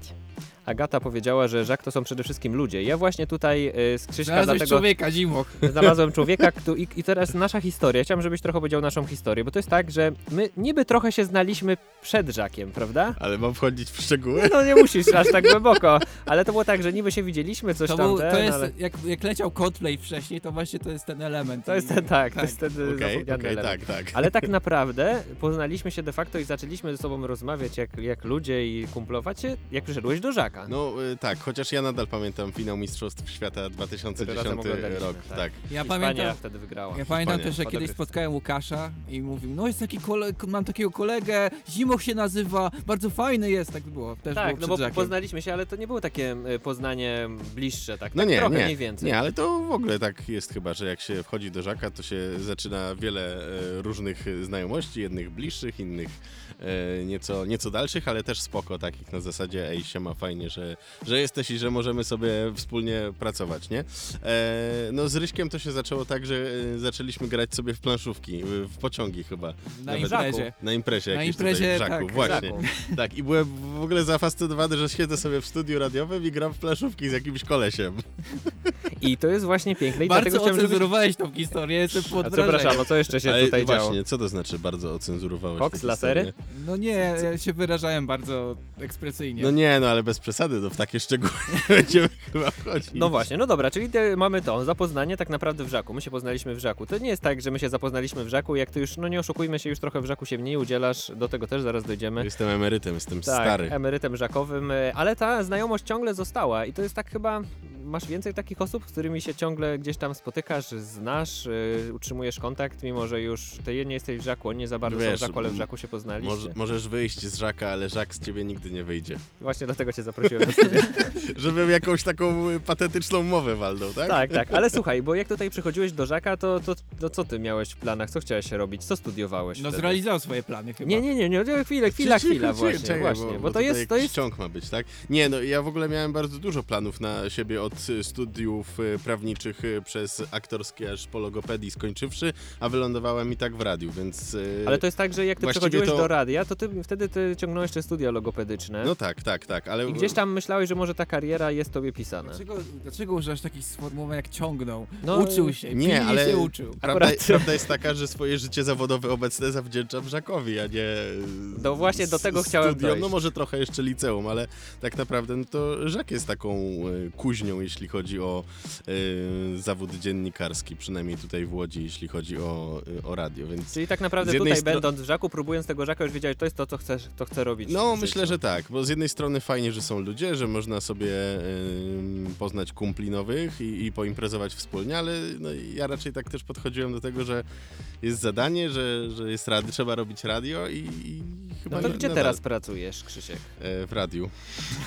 Agata powiedziała, że Żak to są przede wszystkim ludzie. Ja właśnie tutaj y, z Krzyśka Znalazłeś dlatego... człowieka, Zimoch. Znalazłem człowieka kto, i, i teraz nasza historia. Chciałem, żebyś trochę powiedział naszą historię, bo to jest tak, że my niby trochę się znaliśmy przed Żakiem, prawda? Ale mam wchodzić w szczegóły? No nie musisz aż tak głęboko, ale to było tak, że niby się widzieliśmy, coś To, tam, był, ten, to jest, ale... jak, jak leciał Coldplay wcześniej, to właśnie to jest ten element. To jest ten, tak, to jest ten okej, element. tak, tak. Ale tak naprawdę poznaliśmy się de facto i zaczęliśmy ze sobą rozmawiać jak, jak ludzie i kumplować się, jak przyszedłeś do Żaka. No y, tak, chociaż ja nadal pamiętam finał Mistrzostw Świata Który 2010 razem oglądaliśmy, rok, tak. tak. Ja Hiszpania pamiętam, wtedy wygrała. Ja pamiętam Hiszpania. też, że kiedyś spotkałem Łukasza i mówił, no jest taki kole, mam takiego kolegę, Zimoch się nazywa, bardzo fajny jest, tak było. Też Tak, było no bo Żakiem. poznaliśmy się, ale to nie było takie e, poznanie bliższe, tak, No tak nie, trochę nie, mniej więcej. nie, ale to w ogóle tak jest chyba, że jak się wchodzi do Żaka, to się zaczyna wiele e, różnych znajomości, jednych bliższych, innych nieco, nieco dalszych, ale też spoko, takich na zasadzie ej, siema, fajnie, że, że jesteś i że możemy sobie wspólnie pracować, nie? E, no z Ryśkiem to się zaczęło tak, że e, zaczęliśmy grać sobie w planszówki, w pociągi chyba. Na Nawet- imprezie. Na imprezie Na imprezie, tutaj w Żaku, tak, właśnie. Żaku. Tak, i byłem w ogóle zafascynowany, że siedzę sobie w studiu radiowym i gram w planszówki z jakimś kolesiem. I to jest właśnie piękne i Bardzo dlatego ocenzurowałeś tą historię, jestem pod A przepraszam, a co jeszcze się Ale tutaj właśnie, działo? co to znaczy bardzo ocenzurowałeś? Tę lasery? No nie, ja się wyrażałem bardzo ekspresyjnie. No nie, no ale bez przesady, no w takie szczegóły będziemy chyba wchodzić. No właśnie, no dobra, czyli te, mamy to, zapoznanie tak naprawdę w Żaku. My się poznaliśmy w Żaku. To nie jest tak, że my się zapoznaliśmy w Żaku, jak ty już, no nie oszukujmy się, już trochę w Żaku się mniej udzielasz, do tego też zaraz dojdziemy. Jestem emerytem, jestem Tak, stary. emerytem żakowym, e, ale ta znajomość ciągle została i to jest tak chyba, masz więcej takich osób, którymi się ciągle gdzieś tam spotykasz, znasz, y, utrzymujesz kontakt, mimo że już ty nie jesteś w Żaku, oni nie za bardzo są w Wiesz, Żaku, ale w Żaku się poznaliście. Może, możesz wyjść z Żaka, ale Żak z ciebie nigdy nie wyjdzie. Właśnie dlatego cię zaprosiłem do studia. Żebym jakąś taką y, patetyczną mowę walnął, tak? Tak, tak, ale słuchaj, bo jak tutaj przychodziłeś do Żaka, to, to, to co ty miałeś w planach, co chciałeś robić, co studiowałeś No wtedy? zrealizował swoje plany chyba. Nie, nie, nie, nie, nie, chwilę, chwila, Cicho, chwila, cicho, właśnie, czekaj, właśnie, bo, to tutaj jest, to jakiś jest... ciąg ma być, tak? Nie, no ja w ogóle miałem bardzo dużo planów na siebie od y, studiów prawniczych y, przez aktorskie aż po logopedii skończywszy, a wylądowałem i tak w radiu, więc... y, Ale to jest tak, że jak ty właściwie przechodziłeś to- do radia, to ty wtedy ty ciągnąłeś te studia logopedyczne. No tak, tak, tak, ale... I gdzieś tam myślałeś, że może ta kariera jest tobie pisana. Dlaczego, dlaczego używasz takich sformułowań jak ciągnął? No, uczył się, Nie, ale się uczył. prawda, prawda jest taka, że swoje życie zawodowe obecne zawdzięczam Żakowi, a nie No właśnie do tego chciałem studiom, dojść. no może trochę jeszcze liceum, ale tak naprawdę no to Żak jest taką e, kuźnią, jeśli chodzi o e, zawód dziennikarski, przynajmniej tutaj w Łodzi, jeśli chodzi o, e, o radio, więc... Czyli tak naprawdę tutaj stro- będąc w Żaku, próbując tego Żaka, już wiedziałeś, to jest to, co chcesz, to chcę robić. No, myślę, że tak, bo z jednej strony fajnie, że są ludzie, że można sobie ym, poznać kumpli nowych i, i poimprezować wspólnie, ale no, ja raczej tak też podchodziłem do tego, że jest zadanie, że, że jest rady, trzeba robić radio i, i chyba No to na- gdzie nadal. teraz pracujesz, Krzysiek? E, w radiu.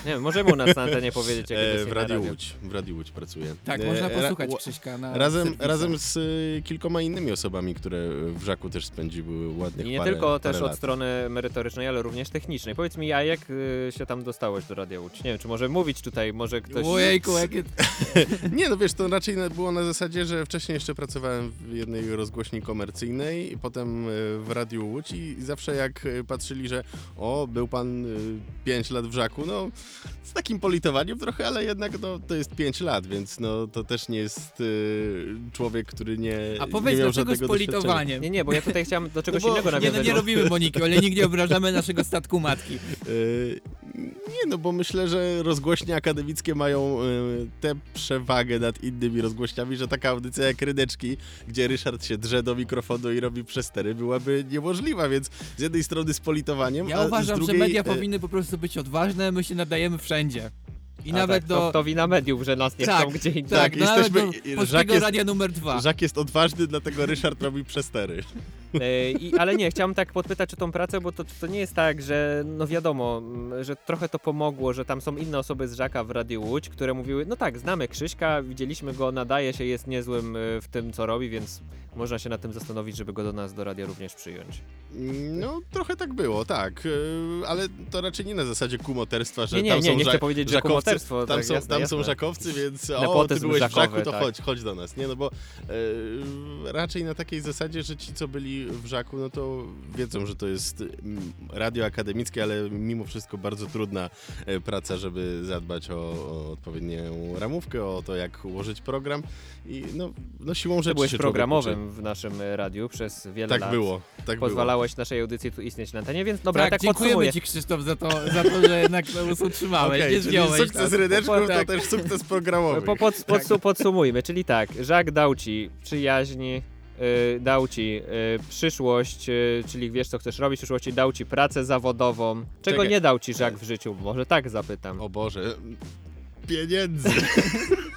Nie wiem, możemy u nas na antenie powiedzieć, jak E, jest w na Radiu radiu. Łódź. W Radiu Łódź pracuję. Tak, E, można ra- posłuchać ła- Krzyśka na Razem, serwisach. razem z y, kilkoma innymi osobami, które w Żaku też spędziły ładnych I nie parę, tylko parę też lat. od strony merytorycznej, ale również technicznej. Powiedz mi, a jak y, się tam dostałeś do Radia Łódź? Nie wiem, czy może mówić tutaj, może ktoś... Ojejku, jakie... Nie, no wiesz, to raczej na- było na zasadzie, że wcześniej jeszcze pracowałem w jednej rozgłośni komercyjnej, i potem y, w Radiu Łódź i zawsze jak y, patrzyli, że o, był pan 5 lat w Żaku, no z takim politowaniem trochę, ale jednak no, to jest 5 lat, więc no to też nie jest y, człowiek, który nie A nie powiedz, miał dlaczego z politowaniem? Nie, nie, bo ja tutaj chciałem do czegoś No bo- innego Nie, nawiązać. no nie robimy Moniki, ale nigdy nie obrażamy naszego statku matki. Y, Nie, no bo myślę, że rozgłośnie akademickie mają y, tę przewagę nad innymi rozgłośniami, że taka audycja jak Rydeczki, gdzie Ryszard się drze do mikrofonu i robi przestery, byłaby niemożliwa, więc z jednej strony z Ja a uważam, z drugiej... że media e, powinny po prostu być odważne, my się nadajemy wszędzie. I A nawet tak, do... To, to wina mediów, że nas nie Tak, chcą gdzie indziej. tak, no nawet do Polskiego jest- Radia numer dwa. Żak jest odważny, dlatego Ryszard robi przestery. E, I, ale nie, chciałem tak podpytać o tą pracę, bo to, to nie jest tak, że no wiadomo, m, że trochę to pomogło, że tam są inne osoby z Żaka w Radiu Łódź, które mówiły, no tak, znamy Krzyśka, widzieliśmy go, nadaje się, jest niezłym e, w tym, co robi, więc można się nad tym zastanowić, żeby go do nas do radia również przyjąć. No, trochę tak było, tak. e, Ale to raczej nie na zasadzie kumoterstwa, że Nie, nie, tam nie, są nie chcę powiedzieć, że żakowcy, kumoterstwo, Tam, tak, są, jasne, tam są żakowcy, więc o, ty byłeś w żaku, żakowy, to tak. chodź, chodź do nas. Nie, no bo raczej na takiej zasadzie, że ci, co byli w żaku, no to wiedzą, że to jest mm, radio akademickie, ale mimo wszystko bardzo trudna e, praca, żeby zadbać o, o odpowiednią ramówkę, o to, jak ułożyć program i no, no siłą Ty rzeczy byłeś się programowym w naszym e, radiu przez wiele Tak lat. było, tak Pozwalałeś naszej audycji tu istnieć na antenie, więc dobra, tak, tak, dziękujemy podsumuję. ci Krzysztof za to, za to, że jednak to utrzymałeś, Okej, nie czyli zdjąłeś. sukces tak. ryneczków to Tak. też sukces programowy. Po, pod, podsu, Podsumujmy, czyli tak, Żak dał ci przyjaźń, y, dał ci y, przyszłość, y, czyli wiesz co chcesz robić w przyszłości, dał ci pracę zawodową. Czego Czekaj. nie dał ci Żak w życiu? Może tak zapytam. O Boże, pieniędzy.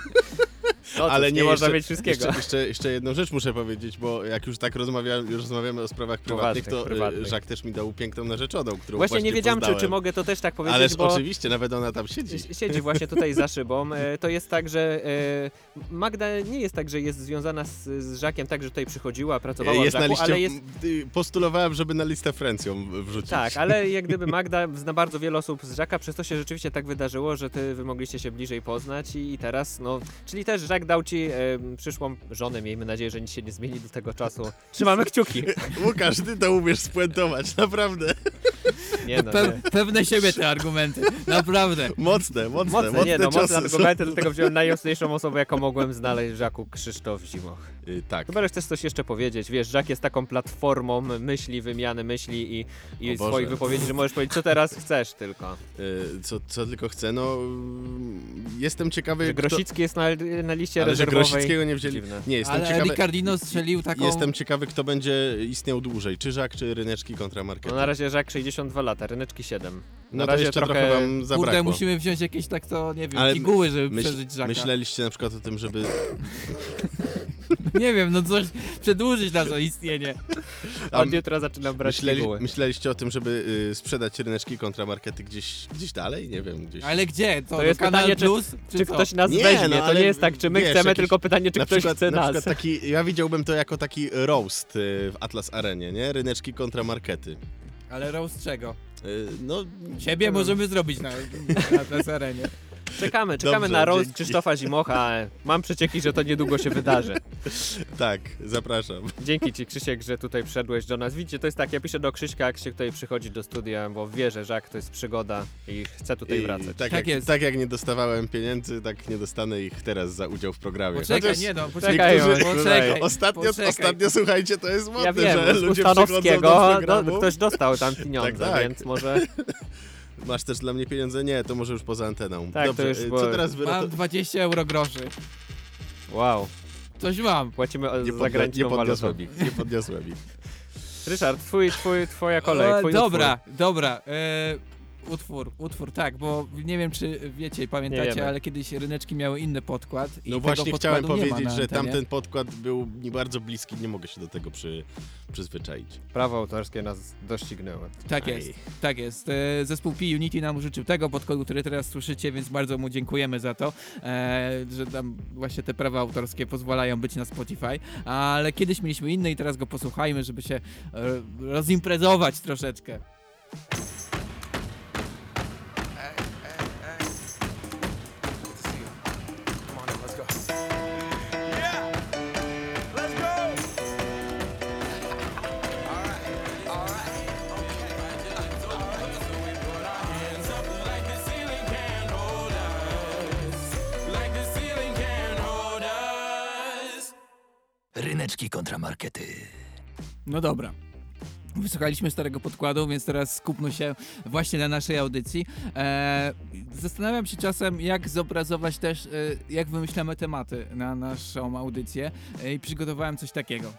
No cóż, nie można mieć wszystkiego. Jeszcze, jeszcze, jeszcze jedną rzecz muszę powiedzieć, bo jak już tak rozmawia, już rozmawiamy o sprawach prywatnych, to prywatnych. prywatnych. Żak też mi dał piękną narzeczoną, którą Właśnie właśnie nie wiedziałam, czy, czy mogę to też tak powiedzieć, Ależ bo oczywiście, nawet ona tam siedzi. siedzi właśnie tutaj za szybą. E, To jest tak, że e, Magda nie jest tak, że jest związana z, z Żakiem tak, że tutaj przychodziła, pracowała Jest w na Żaku, liście, ale jest y, postulowałem, żeby na listę Francją wrzucić. Tak, ale jak gdyby Magda zna bardzo wiele osób z Żaka, przez to się rzeczywiście tak wydarzyło, że ty wy mogliście się bliżej poznać i, i teraz, no, czyli też Żak dał ci e, przyszłą żonę, miejmy nadzieję, że nic się nie zmieni do tego czasu. Trzymamy kciuki. Łukasz, ty to umiesz spuentować, naprawdę. Nie no, Pe nie. pewne siebie te argumenty, naprawdę. Mocne, mocne, Mocne, nie no, mocne są. argumenty, dlatego wziąłem najostrzejszą osobę, jaką mogłem znaleźć w Żaku, Krzysztof Zimoch. Y, tak. Chyba, że chcesz coś jeszcze powiedzieć. Wiesz, Żak jest taką platformą myśli, wymiany myśli i, i swoich wypowiedzi, że możesz powiedzieć, co teraz chcesz tylko. Y, Co, co tylko chcę, no mm, jestem ciekawy. Że kto- Grosicki jest na, na liście Ale że rezerwowej. Grosickiego nie wzięli. Dziwne. Nie, jestem Ale ciekawy. Ricardino strzelił taką... Jestem ciekawy, kto będzie istniał dłużej, czy Żak, czy Ryneczki kontra Marketing. No na razie Żak 62 lata, Ryneczki 7. Na No to razie jeszcze trochę wam zabrakło. Kurde, musimy wziąć jakieś tak to, nie wiem, Ale piguły, żeby myśl- przeżyć Żaka. Myśleliście na przykład o tym, żeby... Nie wiem, no coś przedłużyć nasze istnienie. Od jutra zaczynam brać myśleli, piguły. Myśleliście o tym, żeby y, sprzedać Ryneczki kontra Markety gdzieś, gdzieś dalej? Nie wiem, gdzieś... Ale gdzie? To, To jest Kanal pytanie, czy, Plus? czy, Czy, co? ktoś nas Nie, weźmie. no, to ale nie jest tak, czy my wiesz, chcemy, jakiś- tylko pytanie, czy na ktoś przykład, chce na nas. przykład taki, ja widziałbym to jako taki roast y, w Atlas Arenie, nie? Ryneczki kontra Markety. Ale roast czego? Y, no... Ciebie możemy zrobić na, na arenie. Czekamy, czekamy Dobrze, na roast dzięki. Krzysztofa Zimocha. Mam przecieki, że to niedługo się wydarzy. Tak, zapraszam. Dzięki ci Krzysiek, że tutaj wszedłeś do nas. Widzicie, to jest tak, ja piszę do Krzyśka, jak się tutaj przychodzi do studia, bo wie, że Żak to jest przygoda i chce tutaj I wracać. Tak, Tak jak, jest. tak jak nie dostawałem pieniędzy, tak nie dostanę ich teraz za udział w programie. Poczekaj, Chociaż nie no, Czekaj, poczekaj, o, poczekaj. Ostatnio, poczekaj. ostatnio, słuchajcie, to jest modne, Ja wiem, że z ludzie przychodzą do Ustanowskiego programu. no, ktoś dostał tam pieniądze, Tak, tak. więc może... Masz też dla mnie pieniądze? Nie, to może już poza anteną. Tak, to Dobrze, już y, było- co teraz wy... Mam 20 euro groszy. Wow, Coś mam. płacimy Nie, za zagraniczną nie podniosłem ich, nie podniosłem ich. Ryszard, twój, twój, twoja kolej, E, twój dobra, dobra. E, utwór, utwór, tak, bo nie wiem, czy wiecie i pamiętacie, ale kiedyś ryneczki miały inny podkład. I No tego właśnie chciałem podkładu powiedzieć, że tamten podkład był mi bardzo bliski, nie mogę się do tego przy, przyzwyczaić. Prawo autorskie nas doścignęło. Tak Aj. jest, tak jest. E, Zespół P-Unity nam użyczył tego podkodu, który teraz słyszycie, więc bardzo mu dziękujemy za to, e, że tam właśnie te prawa autorskie pozwalają być na Spotify, ale kiedyś mieliśmy inny i teraz go posłuchajmy, żeby się e, rozimprezować troszeczkę. Ryneczki kontra markety. No dobra. Wysłuchaliśmy starego podkładu, więc teraz skupmy się właśnie na naszej audycji. E, zastanawiam się czasem, jak zobrazować też, e, jak wymyślamy tematy na naszą audycję e, i przygotowałem coś takiego.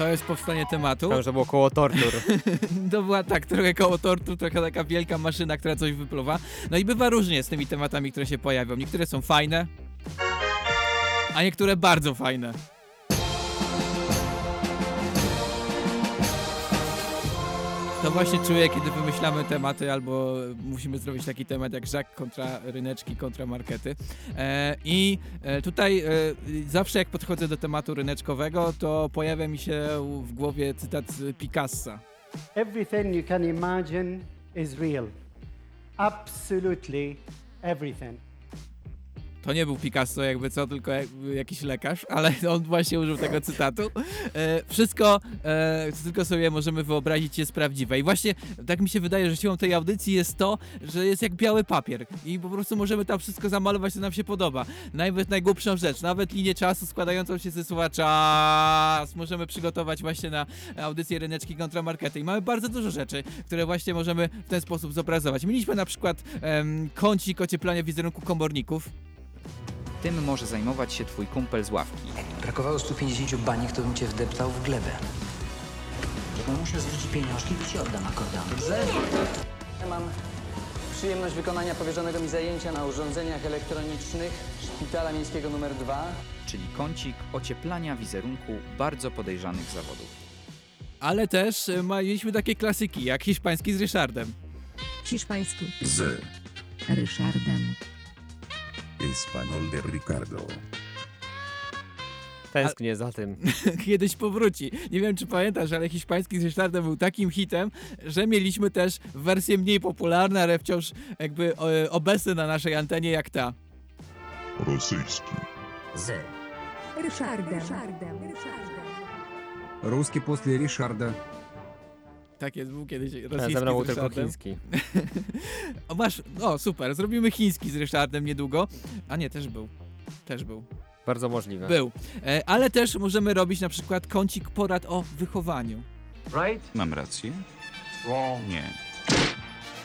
To jest powstanie tematu. Myślałem, że było koło tortur. To była tak, trochę koło tortu, trochę taka wielka maszyna, która coś wypluwa. No i bywa różnie z tymi tematami, które się pojawią. Niektóre są fajne, a niektóre bardzo fajne. To właśnie czuję, kiedy wymyślamy tematy, albo musimy zrobić taki temat jak Żak kontra ryneczki, kontra markety. E, I e, tutaj e, zawsze jak podchodzę do tematu ryneczkowego, to pojawia mi się w głowie cytat Picassa. Everything you can imagine is real. Absolutely everything. To nie był Picasso jakby co, tylko jakiś lekarz, ale on właśnie użył tego cytatu. E, wszystko, e, co tylko sobie możemy wyobrazić jest prawdziwe. I właśnie tak mi się wydaje, że siłą tej audycji jest to, że jest jak biały papier i po prostu możemy tam wszystko zamalować, co nam się podoba. Nawet najgłupszą rzecz, nawet linię czasu składającą się ze słowa czas możemy przygotować właśnie na audycję ryneczki kontra markety. I mamy bardzo dużo rzeczy, które właśnie możemy w ten sposób zobrazować. Mieliśmy na przykład em, kącik ocieplania wizerunku komorników. Tym może zajmować się twój kumpel z ławki. Brakowało 150 baniek, to bym cię wdeptał w glebę. Jak muszę zwrócić pieniążki, to ci oddam akordeon. Dobrze? Mam przyjemność wykonania powierzonego mi zajęcia na urządzeniach elektronicznych Szpitala Miejskiego nr 2. Czyli kącik ocieplania wizerunku bardzo podejrzanych zawodów. Ale też e, ma- mieliśmy takie klasyki, jak hiszpański z Ryszardem. Hiszpański. Z. Ryszardem. Espanol de Ricardo. Tęsknię za tym. Kiedyś powróci. Nie wiem, czy pamiętasz, ale hiszpański z Ryszardem był takim hitem, że mieliśmy też wersje mniej popularne, ale wciąż jakby e, obecne na naszej antenie jak ta. Rosyjski. Z. Ryszardem. Русский после Ришарда. Tak jest, był kiedyś Ja rosyjski ze mną był z tylko chiński. o, masz, o super, zrobimy chiński z Ryszardem niedługo. A nie, też był. Też był. Bardzo możliwe. Był. E, ale też możemy robić na przykład kącik porad o wychowaniu. Right? Mam rację? Wrong. Nie.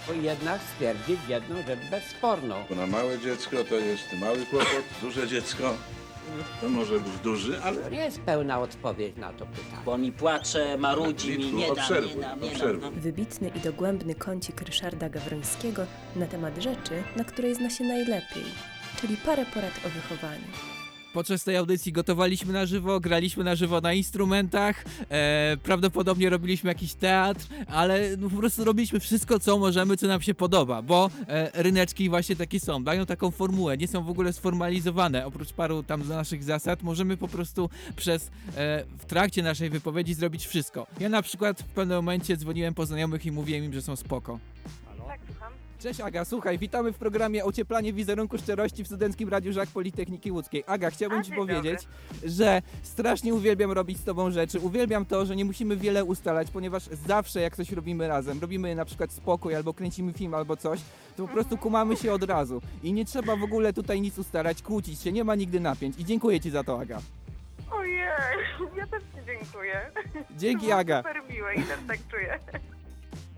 Bo jednak stwierdzić jedną rzecz bezsporną. Na małe dziecko to jest mały kłopot, duże dziecko to może być duży, ale... To nie jest pełna odpowiedź na to pytanie. Bo mi płacze, marudzi mi, nie dam, obserwuj, nie dam, nie obserwuj. dam. Wybitny i dogłębny kącik Ryszarda Gawrońskiego na temat rzeczy, na której zna się najlepiej, czyli parę porad o wychowaniu. Podczas tej audycji gotowaliśmy na żywo, graliśmy na żywo na instrumentach, e, prawdopodobnie robiliśmy jakiś teatr, ale no, po prostu robiliśmy wszystko, co możemy, co nam się podoba, bo e, ryneczki właśnie takie są, dają taką formułę, nie są w ogóle sformalizowane, oprócz paru tam naszych zasad, możemy po prostu przez, e, w trakcie naszej wypowiedzi zrobić wszystko. Ja na przykład w pewnym momencie dzwoniłem po znajomych i mówiłem im, że są spoko. Tak, słucham. Cześć Aga, słuchaj, witamy w programie Ocieplanie wizerunku szczerości w Studenckim Radiu Żak Politechniki Łódzkiej. Aga, chciałbym A, Ci powiedzieć, że strasznie uwielbiam robić z Tobą rzeczy. Uwielbiam to, że nie musimy wiele ustalać, ponieważ zawsze jak coś robimy razem, robimy na przykład spokój albo kręcimy film albo coś, to po prostu kumamy się od razu. I nie trzeba w ogóle tutaj nic ustalać, kłócić się, nie ma nigdy napięć. I dziękuję Ci za to, Aga. Ojej, ja też Ci dziękuję. Dzięki, Aga. super miłe i też tak czuję.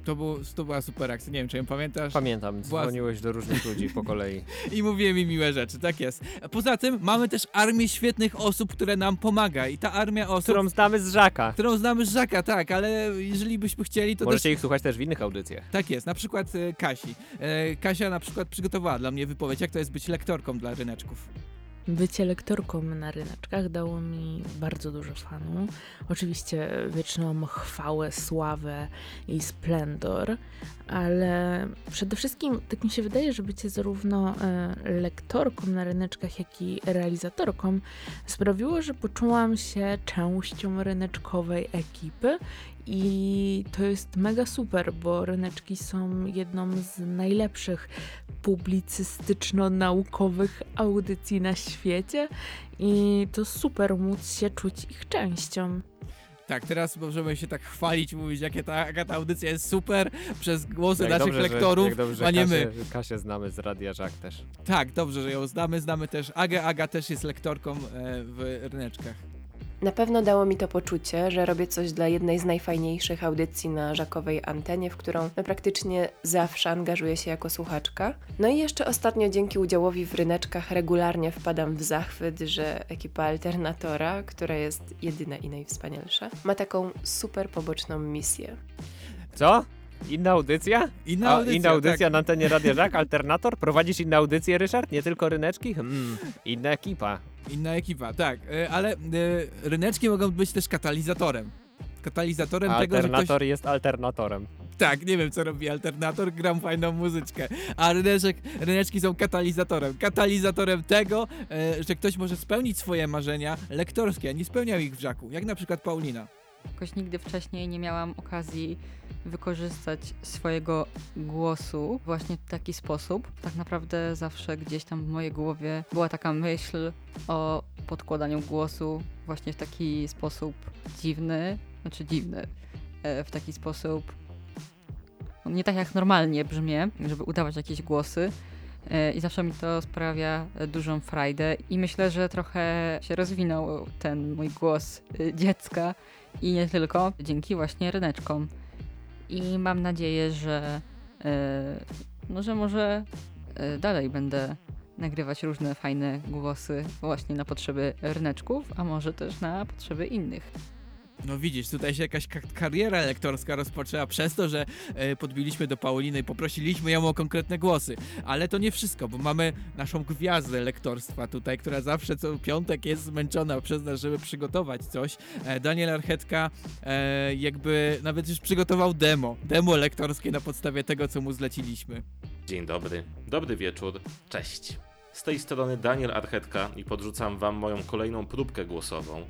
To, był, to była super akcja, nie wiem czy ją pamiętasz. Pamiętam, dzwoniłeś do różnych ludzi po kolei. I mówiłem im miłe rzeczy, tak jest. Poza tym mamy też armię świetnych osób, które nam pomaga i ta armia osób... Którą znamy z Żaka. Którą znamy z Żaka, tak, ale jeżeli byśmy chcieli, to Możecie też... ich słuchać też w innych audycjach. Tak jest, na przykład e, Kasi. E, Kasia na przykład przygotowała dla mnie wypowiedź, jak to jest być lektorką dla ryneczków. Bycie lektorką na ryneczkach dało mi bardzo dużo fanu. Oczywiście wieczną chwałę, sławę i splendor, ale przede wszystkim tak mi się wydaje, że bycie zarówno e, lektorką na ryneczkach, jak i realizatorką sprawiło, że poczułam się częścią ryneczkowej ekipy i to jest mega super, bo ryneczki są jedną z najlepszych publicystyczno-naukowych audycji na świecie i to super móc się czuć ich częścią. Tak, teraz możemy się tak chwalić, mówić, jakie ta, jaka ta audycja jest super przez głosy Jak naszych dobrze, że- lektorów, jak dobrze, a nie Kasię, my. Kasię znamy z Radia Żak też. Tak, dobrze, że ją znamy, znamy też Agę. Aga też jest lektorką e, w ryneczkach. Na pewno dało mi to poczucie, że robię coś dla jednej z najfajniejszych audycji na żakowej antenie, w którą no, praktycznie zawsze angażuję się jako słuchaczka. No i jeszcze ostatnio dzięki udziałowi w ryneczkach regularnie wpadam w zachwyt, że ekipa Alternatora, która jest jedyna i najwspanialsza, ma taką super poboczną misję. Co? Inna audycja? Inna A, audycja, inna audycja tak. na antenie Radia Żak, Alternator? Prowadzisz inne audycje, Ryszard? Nie tylko ryneczki? Hmm, inna ekipa. Inna ekipa, tak, e, ale e, ryneczki mogą być też katalizatorem. Katalizatorem tego, że ktoś... Alternator jest alternatorem. tak, nie wiem co robi alternator, gram fajną muzyczkę. A ryneczek, ryneczki są katalizatorem. Katalizatorem tego, e, że ktoś może spełnić swoje marzenia lektorskie, a nie spełniał ich w żaku. Jak na przykład Paulina. Jakoś nigdy wcześniej nie miałam okazji wykorzystać swojego głosu właśnie w taki sposób. Tak naprawdę zawsze gdzieś tam w mojej głowie była taka myśl o podkładaniu głosu właśnie w taki sposób dziwny, znaczy dziwny, e, w taki sposób nie tak jak normalnie brzmię, żeby udawać jakieś głosy. E, I zawsze mi to sprawia dużą frajdę i myślę, że trochę się rozwinął ten mój głos e, dziecka i nie tylko, dzięki właśnie ryneczkom. I mam nadzieję, że, e, no, że może e, dalej będę nagrywać różne fajne głosy właśnie na potrzeby ryneczków, a może też na potrzeby innych. No widzisz, tutaj się jakaś ka- kariera lektorska rozpoczęła przez to, że e, podbiliśmy do Pauliny i poprosiliśmy ją o konkretne głosy. Ale to nie wszystko, bo mamy naszą gwiazdę lektorstwa tutaj, która zawsze co piątek jest zmęczona przez nas, żeby przygotować coś. E, Daniel Archetka e, jakby nawet już przygotował demo, demo lektorskie na podstawie tego, co mu zleciliśmy. Dzień dobry, dobry wieczór, cześć. Z tej strony Daniel Archetka i podrzucam wam moją kolejną próbkę głosową.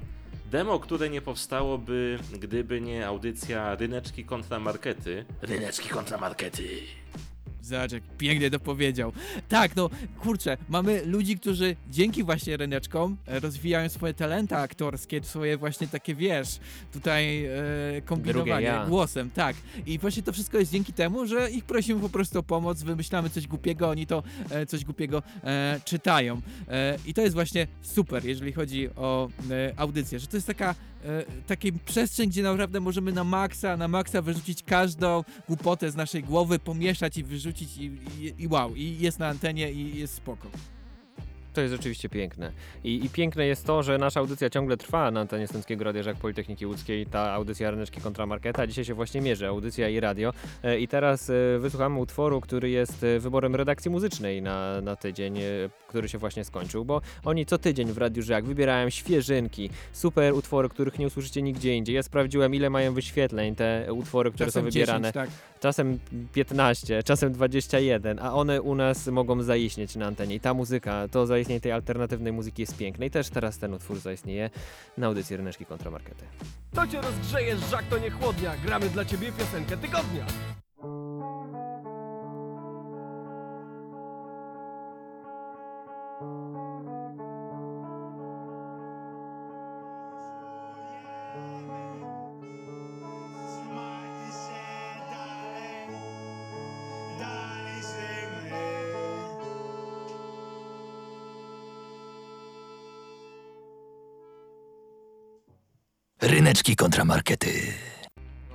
Demo, które nie powstałoby, gdyby nie audycja Ryneczki kontra Markety. Ryneczki kontra markety. Zobacz, jak pięknie to powiedział. Tak, no kurczę, mamy ludzi, którzy dzięki właśnie ryneczkom e, rozwijają swoje talenty aktorskie, swoje właśnie takie, wiesz, tutaj e, kombinowanie ja. głosem, tak. I właśnie to wszystko jest dzięki temu, że ich prosimy po prostu o pomoc, wymyślamy coś głupiego, oni to e, coś głupiego e, czytają. E, I to jest właśnie super, jeżeli chodzi o e, audycję, że to jest taka takiej przestrzeń, gdzie naprawdę możemy na maksa, na maksa wyrzucić każdą głupotę z naszej głowy, pomieszać i wyrzucić i, i, i wow, i jest na antenie i jest spoko. To jest rzeczywiście piękne. I, I piękne jest to, że nasza audycja ciągle trwa na antenie Stęckiego Radia Politechniki Łódzkiej. Ta audycja Ryneczki kontra Marketa. Dzisiaj się właśnie mierzy, audycja i radio. E, I teraz e, wysłuchamy utworu, który jest e, wyborem redakcji muzycznej na, na tydzień, e, który się właśnie skończył, bo oni co tydzień w Radiu Żak wybierają świeżynki, super utwory, których nie usłyszycie nigdzie indziej. Ja sprawdziłem, ile mają wyświetleń te utwory, które Czasem są wybierane. 10, tak. Czasem 15, czasem 21, a one u nas mogą zaistnieć na antenie. I ta muzyka, to zaistnienie tej alternatywnej muzyki jest piękne. I też teraz ten utwór zaistnieje na audycji Ryneczki kontra Markety. To cię rozgrzeje, żak to nie chłodnia. Gramy dla ciebie piosenkę tygodnia. Ryneczki kontra markety.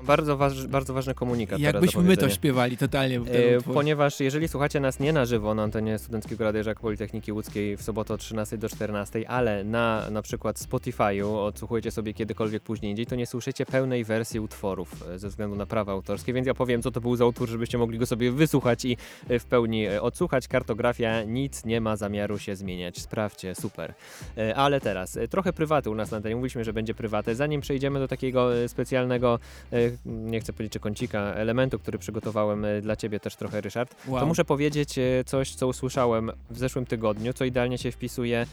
Bardzo, waż, bardzo ważny komunikat. Jakbyśmy my to śpiewali totalnie w E, ponieważ jeżeli słuchacie nas nie na żywo na antenie Studenckiego Radia Żak Politechniki Łódzkiej w sobotę od 13 do 14, ale na na przykład Spotify'u odsłuchujecie sobie kiedykolwiek później indziej, to nie słyszycie pełnej wersji utworów e, ze względu na prawa autorskie, więc ja powiem co to był za utwór, żebyście mogli go sobie wysłuchać i e, w pełni e, odsłuchać. Kartografia nic nie ma zamiaru się zmieniać. Sprawdźcie, super. E, Ale teraz, trochę prywaty u nas na antenie. Mówiliśmy, że będzie prywaty. Zanim przejdziemy do takiego specjalnego, nie chcę powiedzieć, czy kącika, elementu, który przygotowałem e, dla ciebie też trochę, Ryszard, Wow. to muszę powiedzieć e, coś, co usłyszałem w zeszłym tygodniu, co idealnie się wpisuje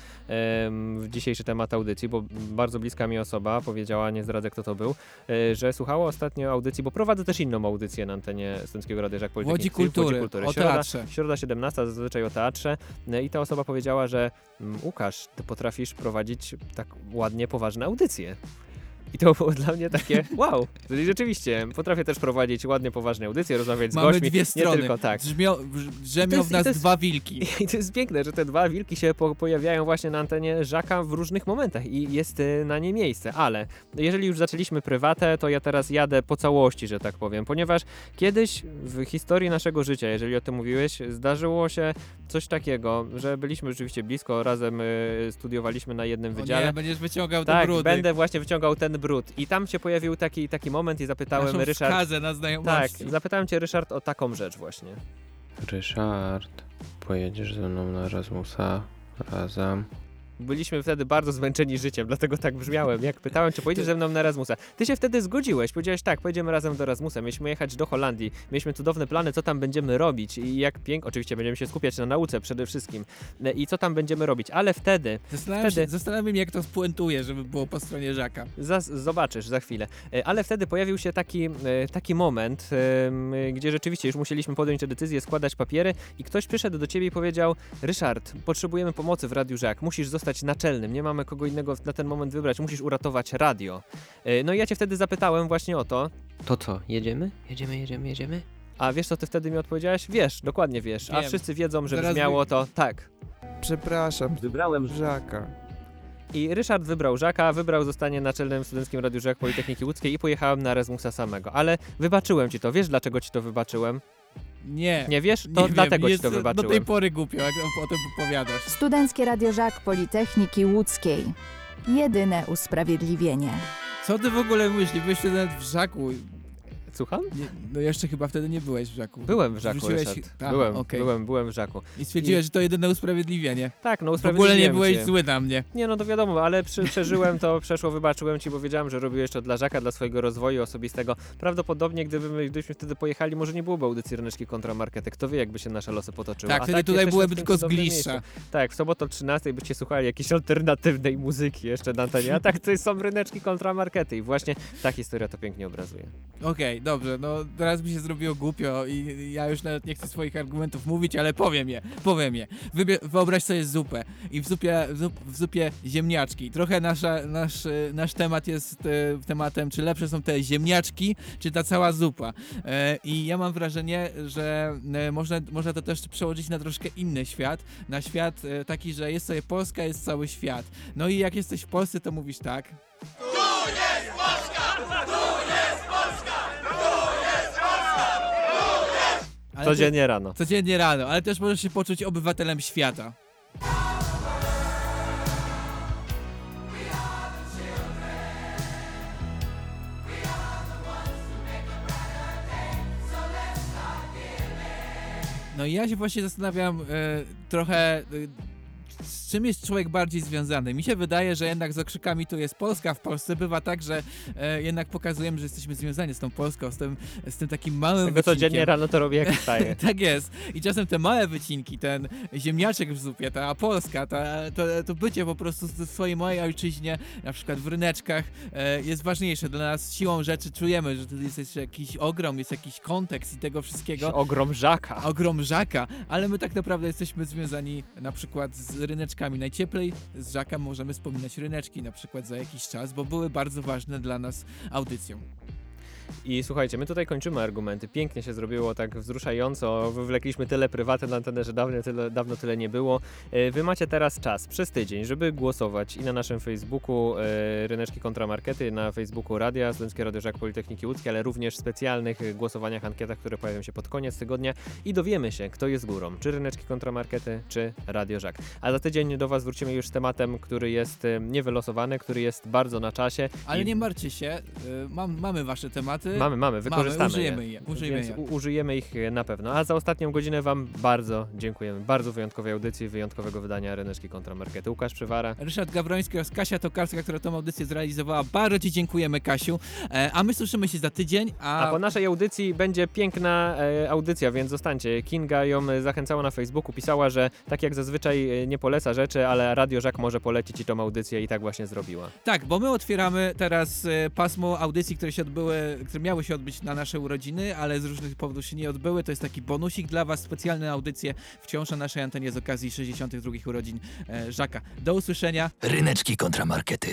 w dzisiejszy temat audycji, bo bardzo bliska mi osoba powiedziała, nie zdradzę kto to był, e, że słuchała ostatnio audycji, bo prowadzę też inną audycję na antenie Studenckiego Radia Żak Politechniki. Łodzi Kultury, o Środa, teatrze. Środa 17, zazwyczaj o teatrze i ta osoba powiedziała, że mm, Łukasz, ty potrafisz prowadzić tak ładnie poważne audycje. I to było dla mnie takie wow. Czyli rzeczywiście potrafię też prowadzić ładnie poważne audycje, rozmawiać z Mamy gośćmi. dwie strony. Nie tylko tak. Drzmio, drzemią jest- w nas jest- dwa wilki. I to jest piękne, że te dwa wilki się po pojawiają właśnie na antenie Żaka w różnych momentach i jest y, na nie miejsce. Ale jeżeli już zaczęliśmy prywatę, to ja teraz jadę po całości, że tak powiem, ponieważ kiedyś w historii naszego życia, jeżeli o tym mówiłeś, zdarzyło się coś takiego, że byliśmy rzeczywiście blisko, razem y, studiowaliśmy na jednym O wydziale. nie, będziesz wyciągał te tak, brudy. będę właśnie wyciągał ten brud. I tam się pojawił taki, taki moment i zapytałem Naszą Ryszard. wskazę na Tak, znajomości. zapytałem cię Ryszard o taką rzecz właśnie. Ryszard, pojedziesz ze mną na Erasmusa razem. Byliśmy wtedy bardzo zmęczeni życiem, dlatego tak brzmiałem. Jak pytałem, czy pojedziesz ze mną na Erasmusa. Ty się wtedy zgodziłeś, powiedziałeś tak, pojedziemy razem do Erasmusa. Mieliśmy jechać do Holandii, mieliśmy cudowne plany, co tam będziemy robić i jak pięknie, oczywiście będziemy się skupiać na nauce przede wszystkim E, i co tam będziemy robić, ale wtedy, Zastanawiam, wtedy się, zastanawiam jak to spuentuje, żeby było po stronie Żaka. Zas- zobaczysz za chwilę. E, Ale wtedy pojawił się taki, e, taki moment, gdzie rzeczywiście już musieliśmy podjąć tę decyzję, składać papiery i ktoś przyszedł do ciebie i powiedział Ryszard, potrzebujemy pomocy w Radiu Żak, musisz zostać naczelnym, nie mamy kogo innego na ten moment wybrać, musisz uratować radio. E, No i ja cię wtedy zapytałem właśnie o to. To co, jedziemy? Jedziemy, jedziemy, jedziemy? A wiesz co ty wtedy mi odpowiedziałeś? Wiesz, dokładnie wiesz, a Wiem. wszyscy wiedzą, że Zaraz brzmiało to tak. Przepraszam, wybrałem Żaka. I Ryszard wybrał Żaka, wybrał zostanie naczelnym studenckim Radiu Żak Politechniki Łódzkiej i pojechałem na Erasmusa samego. Ale wybaczyłem ci to. Wiesz dlaczego ci to wybaczyłem? Nie. Nie wiesz? To nie dlatego wiem, ci to jest wybaczyłem. Do tej pory głupio, jak o tym opowiadasz. Studenckie Radio Żak Politechniki Łódzkiej. Jedyne usprawiedliwienie. Co ty w ogóle? Nie byłeś nawet w Żaku. Słucham? Nie, no jeszcze chyba wtedy nie byłeś w Żaku. Byłem w Żaku, Wrzuciłeś... Aha, byłem, okej. byłem, byłem w Żaku. I stwierdziłeś, że to jedyne usprawiedliwienie. Tak, no W ogóle nie usprawiedliwiłem byłeś cię. zły na mnie. Nie, no to wiadomo, ale przy, przeżyłem to, przeszło, wybaczyłem ci, bo wiedziałem, że robiłeś to dla Żaka, dla swojego rozwoju osobistego. Prawdopodobnie, gdyby, gdybyśmy wtedy pojechali, może nie byłoby audycji Ryneczki kontra Markety. Kto wie, jakby się nasze losy potoczyły. Tak, A wtedy tutaj jesteśmy byłyby tylko zgliszcza. Tak, w sobotę o 13 byście słuchali jakiejś alternatywnej muzyki jeszcze na antenie. A tak, to są Ryneczki kontra Markety i właśnie ta historia to pięknie obrazuje. Okej, dobrze, no teraz mi się zrobiło głupio i ja już nawet nie chcę swoich argumentów mówić, ale powiem je, powiem je. Wybie- wyobraź sobie zupę i w zupie, w, zup, w zupie ziemniaczki. Trochę nasza, nasz, nasz temat jest e, tematem, czy lepsze są te ziemniaczki, czy ta cała zupa. E, I ja mam wrażenie, że e, można, można to też przełożyć na troszkę inny świat, na świat e, taki, że jest sobie Polska, jest cały świat. No i jak jesteś w Polsce, to mówisz tak. Ale Codziennie rano. Codziennie rano, ale też możesz się poczuć obywatelem świata. No i ja się właśnie zastanawiam e, trochę, e, z czym jest człowiek bardziej związany. Mi się wydaje, że jednak z okrzykami tu jest Polska. W Polsce bywa tak, że e, jednak pokazujemy, że jesteśmy związani z tą Polską, z tym, z tym takim małym Tego codziennie rano to robię jak wstaję. tak jest. I czasem te małe wycinki, ten ziemniaczek w zupie, ta Polska, ta, to, to bycie po prostu w swojej mojej ojczyźnie, na przykład w ryneczkach, e, jest ważniejsze. Dla nas siłą rzeczy czujemy, że to jest jeszcze jakiś ogrom, jest jakiś kontekst i tego wszystkiego. Ogrom Żaka. Ogrom Żaka, ale my tak naprawdę jesteśmy związani na przykład z ryneczkami. Najcieplej z Żaka możemy wspominać ryneczki na przykład za jakiś czas, bo były bardzo ważne dla nas audycją. I słuchajcie, my tutaj kończymy argumenty. Pięknie się zrobiło, tak wzruszająco. Wywlekliśmy tyle prywatne na antenę, że dawno tyle, dawno tyle nie było. E, Wy macie teraz czas przez tydzień, żeby głosować i na naszym Facebooku e, Ryneczki Kontramarkety, na Facebooku Radia, Studenckie Radio Żak Politechniki Łódzkiej, ale również specjalnych e, głosowaniach, ankietach, które pojawią się pod koniec tygodnia i dowiemy się, kto jest górą, czy Ryneczki Kontramarkety, czy Radio Żak. A za tydzień do Was wrócimy już z tematem, który jest niewylosowany, który jest bardzo na czasie. Ale i nie martwcie się, mam, mamy wasze tematy. Mamy, mamy, wykorzystamy użyjemy je. je. Użyjemy Więc je. użyjemy ich e, na pewno. A za ostatnią godzinę Wam bardzo dziękujemy. Bardzo wyjątkowej audycji, wyjątkowego wydania Ryneczki Kontramarkety. Łukasz Przywara. Ryszard Gawroński oraz Kasia Tokarska, która tą audycję zrealizowała. Bardzo Ci dziękujemy, Kasiu. E, a my słyszymy się za tydzień, a... A po naszej audycji będzie piękna e, audycja, więc zostańcie. Kinga ją e, zachęcała na Facebooku, pisała, że tak jak zazwyczaj e, nie poleca rzeczy, ale Radio Żak może polecić i tą audycję i tak właśnie zrobiła. Tak, bo my otwieramy teraz pasmo audycji, które się odbyły, które miały się odbyć na nasze urodziny, ale z różnych powodów się nie odbyły. To jest taki bonusik dla Was, specjalne audycje wciąż na naszej antenie z okazji 62 urodzin e, Żaka. Do usłyszenia. Ryneczki kontramarkety.